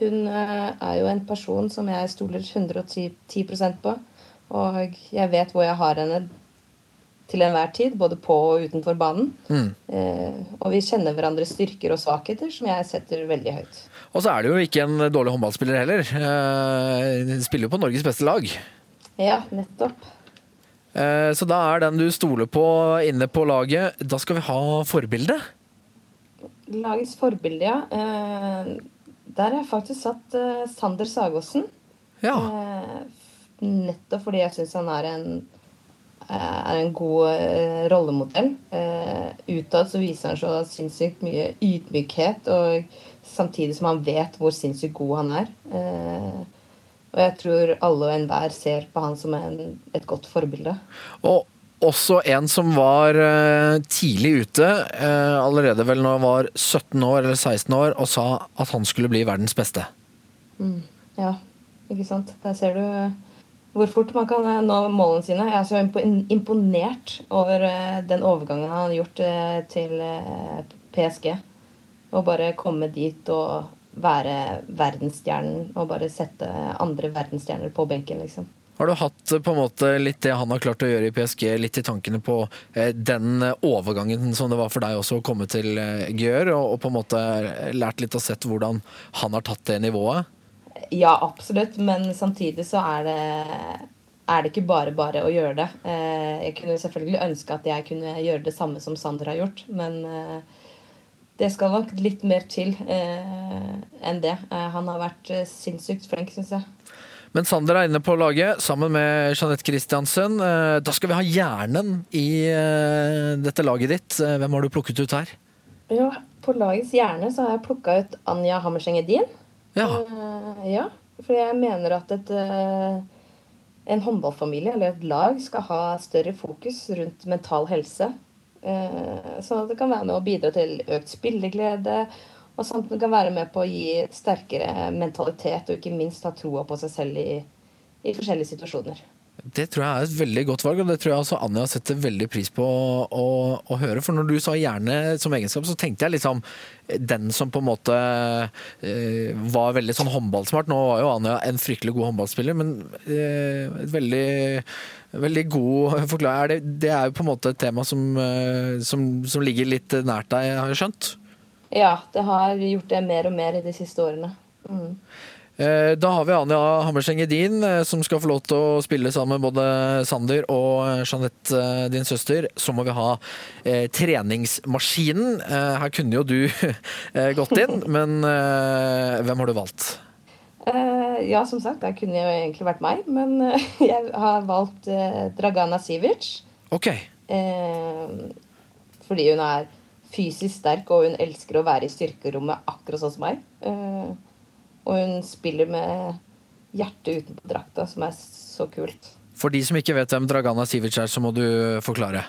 Hun er jo en person som jeg stoler 110% på. Og jeg vet hvor jeg har henne til enhver tid, både på og utenfor banen. Eh, og vi kjenner hverandres styrker og svakheter, som jeg setter veldig høyt. Og så er det jo ikke en dårlig håndballspiller heller. Eh, Spiller jo på Norges beste lag. Ja, nettopp. Eh, Så da er den du stoler på inne på laget. Da skal vi ha forbilde. Lagets forbilde, ja. Eh, der har jeg faktisk satt eh, Sander Sagåsen. Ja. Nettopp fordi jeg syns han er en, eh, er en god eh, rollemodell. Eh, utad så viser han så sinnssykt mye ydmykhet, og samtidig som han vet hvor sinnssykt god han er. Og jeg tror alle og enhver ser på han som en, et godt forbilde. Og også en som var tidlig ute, allerede vel når han var 17 år eller 16 år, og sa at han skulle bli verdens beste. Ja, ikke sant. Der ser du hvor fort man kan eh, nå målene sine. Jeg er så imponert over eh, den overgangen han har gjort eh, til PSG. Å bare komme dit og være verdensstjernen og bare sette andre verdensstjerner på benken, liksom. Har du hatt på en måte litt det han har klart å gjøre i PSG, litt i tankene på den overgangen som det var for deg også å komme til Gjør, og på en måte lært litt og sett hvordan han har tatt det nivået? Ja, absolutt, men samtidig så er det er det ikke bare bare å gjøre det. Eh, Jeg kunne selvfølgelig ønske at jeg kunne gjøre det samme som Sander har gjort, men eh, det skal nok litt mer til eh, enn det. Han har vært sinnssykt flink, syns jeg. Men Sander er inne på laget sammen med Jeanette Christiansen. Da skal vi ha hjernen i dette laget ditt. Hvem har du plukket ut her? Ja, på lagets hjerne så har jeg plukka ut Anja Hammerseng Edin. Ja, Uh, ja, for jeg mener at et, uh, en håndballfamilie eller et lag skal ha større fokus rundt mental helse. Uh, sånn at det kan være med å bidra til økt spilleglede, og samt det kan være med på å gi sterkere mentalitet og ikke minst ha troa på seg selv i, i forskjellige situasjoner. Det tror jeg er et veldig godt valg, og det tror jeg også Anja setter veldig pris på å, å, å høre. For når du sa hjerne som egenskap, så tenkte jeg liksom den som på en måte eh, var veldig sånn håndballsmart. Nå var jo Anja en fryktelig god håndballspiller, men eh, et veldig Veldig god forklaring. Det, det er jo på en måte et tema som, eh, som, som ligger litt nært deg, har jeg skjønt? Ja, det har gjort det mer og mer i de siste årene. Mm. Eh, Da har vi Anja Hammerseng Edin, eh, som skal få lov til å spille sammen med både Sander og Jeanette, eh, din søster. Så må vi ha eh, treningsmaskinen. Eh, her kunne jo du eh, gått inn, men hvem har du valgt? Ja, som sagt, det kunne jo egentlig vært meg, men jeg har valgt Dragana Sivic. Ok. Fordi hun er fysisk sterk, og hun elsker å være i styrkerommet akkurat sånn som meg. Eh, og hun spiller med hjertet utenpå drakta, som er så kult. For de som ikke vet hvem Dragana Sivic er, så må du forklare.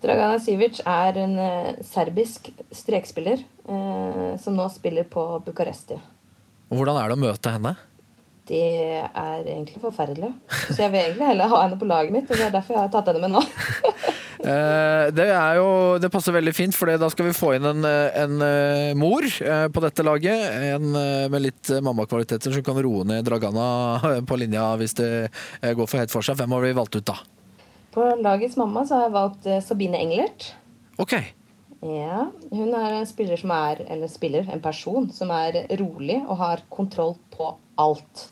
Dragana Sivic er en eh, serbisk strekspiller eh, som nå spiller på Bucuresti. Hvordan er det å møte henne? Det er egentlig forferdelig. Så jeg vil egentlig heller ha henne på laget mitt, og det er derfor jeg har tatt henne med nå. Eh, det jo Det passer veldig fint, for da skal vi få inn en, en eh, mor eh, på dette laget. En med litt mammakvaliteter som kan roe ned Dragana på linja hvis det går for hett for seg. Hvem har vi valgt ut, da? På lagets mamma så har jeg valgt Sabine Englert. Ok. Ja, Hun er en spiller som er, eller spiller, en person som er rolig og har kontroll på alt.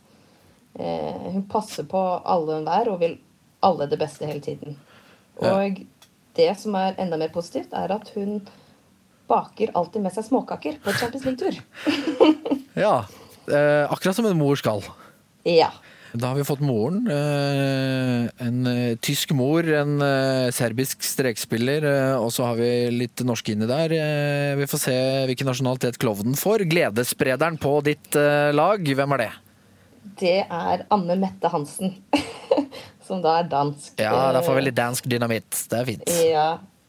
Eh, hun passer på alle hun er, og vil alle det beste hele tiden. Og det som er enda mer positivt, er at hun baker alltid med seg småkaker på Champions League-tur. Ja. Eh, akkurat som en mor skal. Ja. Da har vi fått moren. Eh, en eh, tysk mor, en eh, serbisk strekspiller, og så har vi litt norske inni der. Vi får se hvilken nasjonalitet klovnen får. Gledessprederen på ditt lag, hvem er det? Det er Anne Mette Hansen, som da er dansk. Ja, da får vi litt dansk dynamitt. Det er fint. Ja,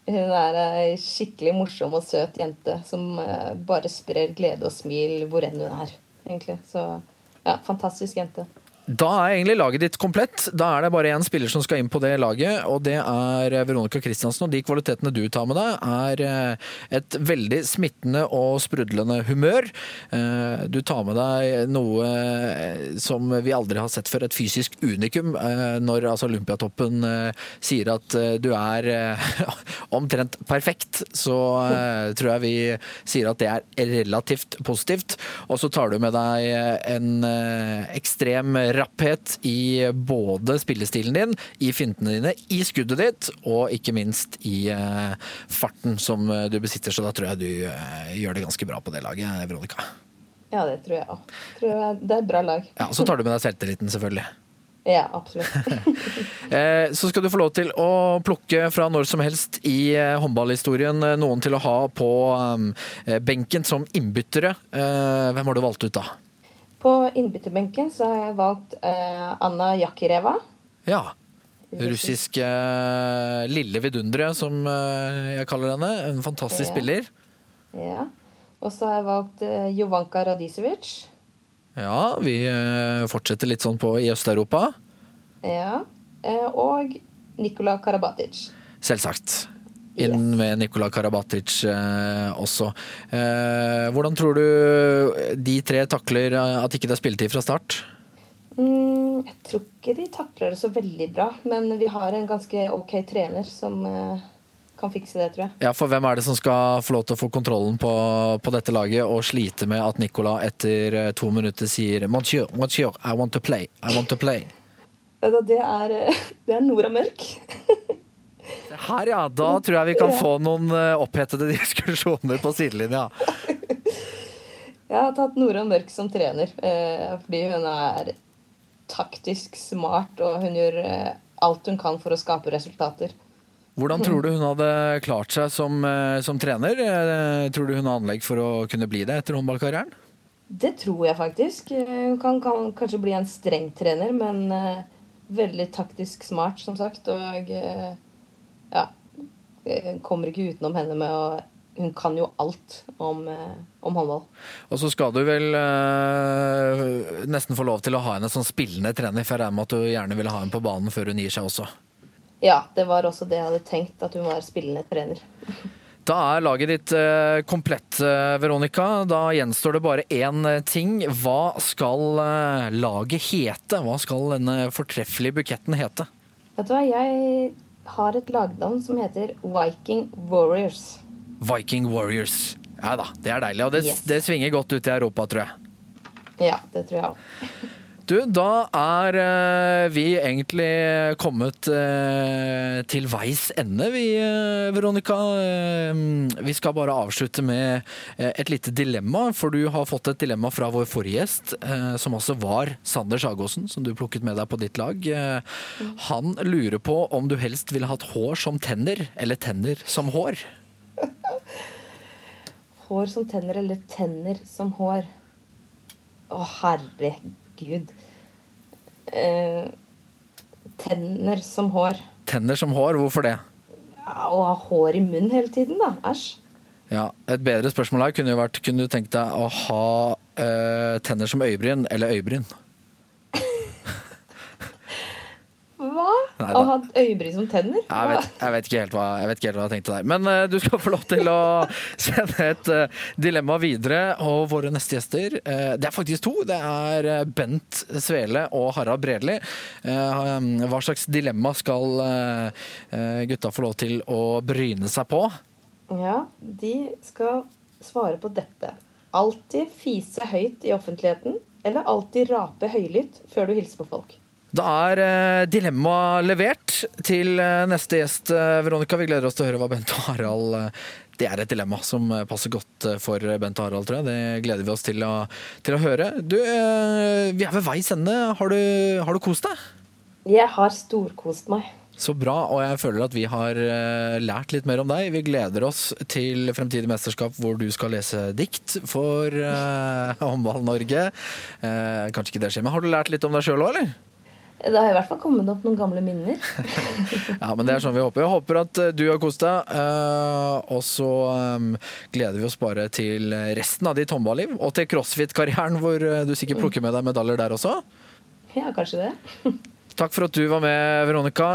hun er ei skikkelig morsom og søt jente som eh, bare sprer glede og smil hvor enn hun er, egentlig. Så ja, fantastisk jente. Da er egentlig laget ditt komplett. Da er det bare én spiller som skal inn på det laget, og det er Veronica Christiansen. Og de kvalitetene du tar med deg, er eh, et veldig smittende og sprudlende humør. Eh, Du tar med deg noe eh, som vi aldri har sett før, et fysisk unikum. eh, Når altså Olympiatoppen eh, sier at eh, du er eh, omtrent perfekt, så eh, tror jeg vi sier at det er relativt positivt. Og så tar du med deg en ekstrem rapphet i både spillestilen din, i fintene dine, i skuddet ditt, og ikke minst i eh, farten som eh, du besitter. Så da tror jeg du eh, gjør det ganske bra på det laget, Veronica. Ja, det tror jeg òg. Det er et bra lag. Ja, Så tar du med deg selvtilliten, selvfølgelig. Ja, absolutt. Så skal du få lov til å plukke fra når som helst i håndballhistorien noen til å ha på benken som innbyttere. Hvem har du valgt ut da? På innbytterbenken så har jeg valgt uh, Anna Jakireva. Ja. Russisk uh, lille vidundere, som uh, jeg kaller henne. En fantastisk Ja. spiller. Ja. Og så har jeg valgt eh, Jovanka Radicevic. Ja, vi fortsetter litt sånn på i Øst-Europa. Ja. Og Nikola Karabatic. Selvsagt. Inn med Nikola Karabatic eh, også. Eh, hvordan tror du de tre takler eh, at ikke det er spilletid fra start? Mm, jeg tror ikke de takler det så veldig bra, men vi har en ganske ok trener som kan fikse det, tror jeg. Ja, for hvem er det som skal få lov til å få kontrollen på, på dette laget og slite med at Nikola etter to minutter sier Monsieur, monsieur, I want to play, I want to play. Det er, det er Nora Mørk. Her ja, da tror jeg vi kan få noen eh, opphetede diskusjoner på sidelinja. Jeg har tatt Nora Mørk som trener eh, fordi hun er taktisk smart, og hun gjør eh, alt hun kan for å skape resultater. Hvordan tror du hun hadde klart seg som, som trener? Tror du hun har anlegg for å kunne bli det etter håndballkarrieren? Det tror jeg faktisk. Hun kan, kan kanskje bli en streng trener, men veldig taktisk smart, som sagt. Og ja Kommer ikke utenom henne med å Hun kan jo alt om, eh, om håndball. Og så skal du vel eh, nesten få lov til å ha henne som spillende trener, for jeg regner med at du gjerne ville ha henne på banen før hun gir seg også. Ja, det var også det jeg hadde tenkt, at hun var spillende trener. Da er laget ditt eh, komplett, eh, Veronica. Da gjenstår det bare én eh, ting. Hva skal eh, laget hete? Hva skal denne fortreffelige buketten hete? Vet du hva, jeg har et lagnavn som heter Viking Warriors. Viking Warriors. Ja da, det er deilig. Og det, Yes. det svinger godt ut i Europa, tror jeg. Ja, det tror jeg òg. Du, da er eh, vi egentlig kommet eh, til veis ende, vi, eh, Veronica. Eh, vi skal bare avslutte med et lite dilemma, for du har fått et dilemma fra vår forrige gjest, som altså var Sander Sagåsen, som du plukket med deg på ditt lag. Han lurer på om du helst ville hatt hår som tenner, eller tenner som hår. Hår som tenner, eller tenner som hår. Å, herregud. Eh, tenner som hår. Tenner som hår, hvorfor det? Ja, å ha hår i munnen hele tiden, da. Æsj. Ja, Et bedre spørsmål her kunne jo vært kunne du tenkt deg å ha eh, tenner som øyebryn eller øyebryn? Hva? Nei og da. ha øyebryn som tenner? Jeg vet, jeg vet, ikke helt hva, jeg vet ikke helt hva jeg tenkte der. Men uh, du skal få lov til å sende et uh, dilemma videre. Og våre neste gjester, uh, det er faktisk to. Det er Bent Svele og Harald Bredli. Eh, hva slags dilemma skal gutta få lov til å bryne seg på? Ja, de skal svare på dette. Alltid fise høyt i offentligheten, eller alltid rape høylytt før du hilser på folk. Da er eh, dilemmaet levert til eh, neste gjest, eh, Veronica. Vi gleder oss til å høre hva Bent og Harald eh, Det er et dilemma som eh, passer godt eh, for Bent og Harald, tror jeg. Det gleder vi oss til å, til å høre. Du, eh, vi er ved veis ende. Har du, har du kost deg? Jeg har storkost meg. Så bra, og jeg føler at vi har eh, lært litt mer om deg. Vi gleder oss til fremtidig mesterskap hvor du skal lese dikt for eh, Håndball-Norge. Eh, kanskje ikke det skjer, men har du lært litt om deg sjøl òg, eller? Det har i hvert fall kommet opp noen gamle minner. Ja, men det er sånn vi håper. Jeg håper at eh, du har kost deg. eh, og så eh, gleder vi oss bare til resten av ditt håndballiv, og til crossfit-karrieren, hvor du sikkert plukker med deg medaljer der også. Ja, kanskje det. Takk for at du var med, Veronica.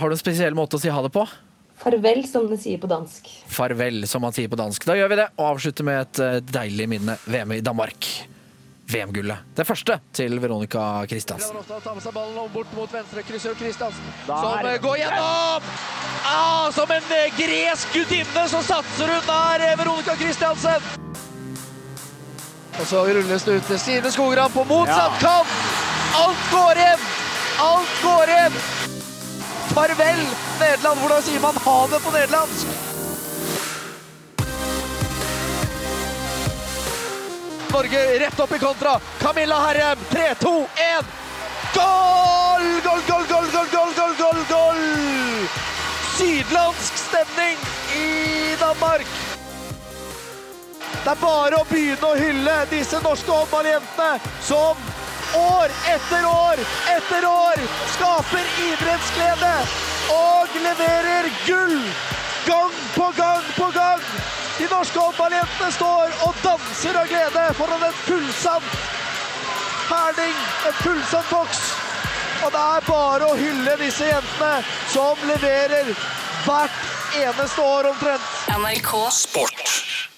Har du en spesiell måte å si ha det på? Farvel, som de sier på dansk. Farvel, som man sier på dansk. Da gjør vi det, og avslutter med et deilig minne. VM i Danmark. VM-gullet. Det første til Veronica Christiansen. Prøver ta med seg ballen om bort mot venstre. Krysser Kristiansen, som eh, går gjennom! Ah, som en eh, gresk gudinne så satser hun der, eh, Veronica Kristiansen! Og så rulles det ut til Stine Skogran på motsatt kant! Alt går hjem! Alt går hjem! Farvel, Nederland. Hvordan sier man ha det på nederlandsk? Norge rett opp i kontra. Camilla Herrem, 3, 2, 1. Goal! Goal, goal, goal, goal, goal, goal, goal, goal! Sydlandsk stemning i Danmark. Det er bare å begynne å hylle disse norske håndballjentene som år etter år etter år skaper idrettsglede og leverer gull gang på gang på gang. De norske håndballjentene står og danser av glede foran en fullsatt Herning, en fullsatt boks. Og det er bare å hylle disse jentene som leverer hvert eneste år omtrent. NRK Sport.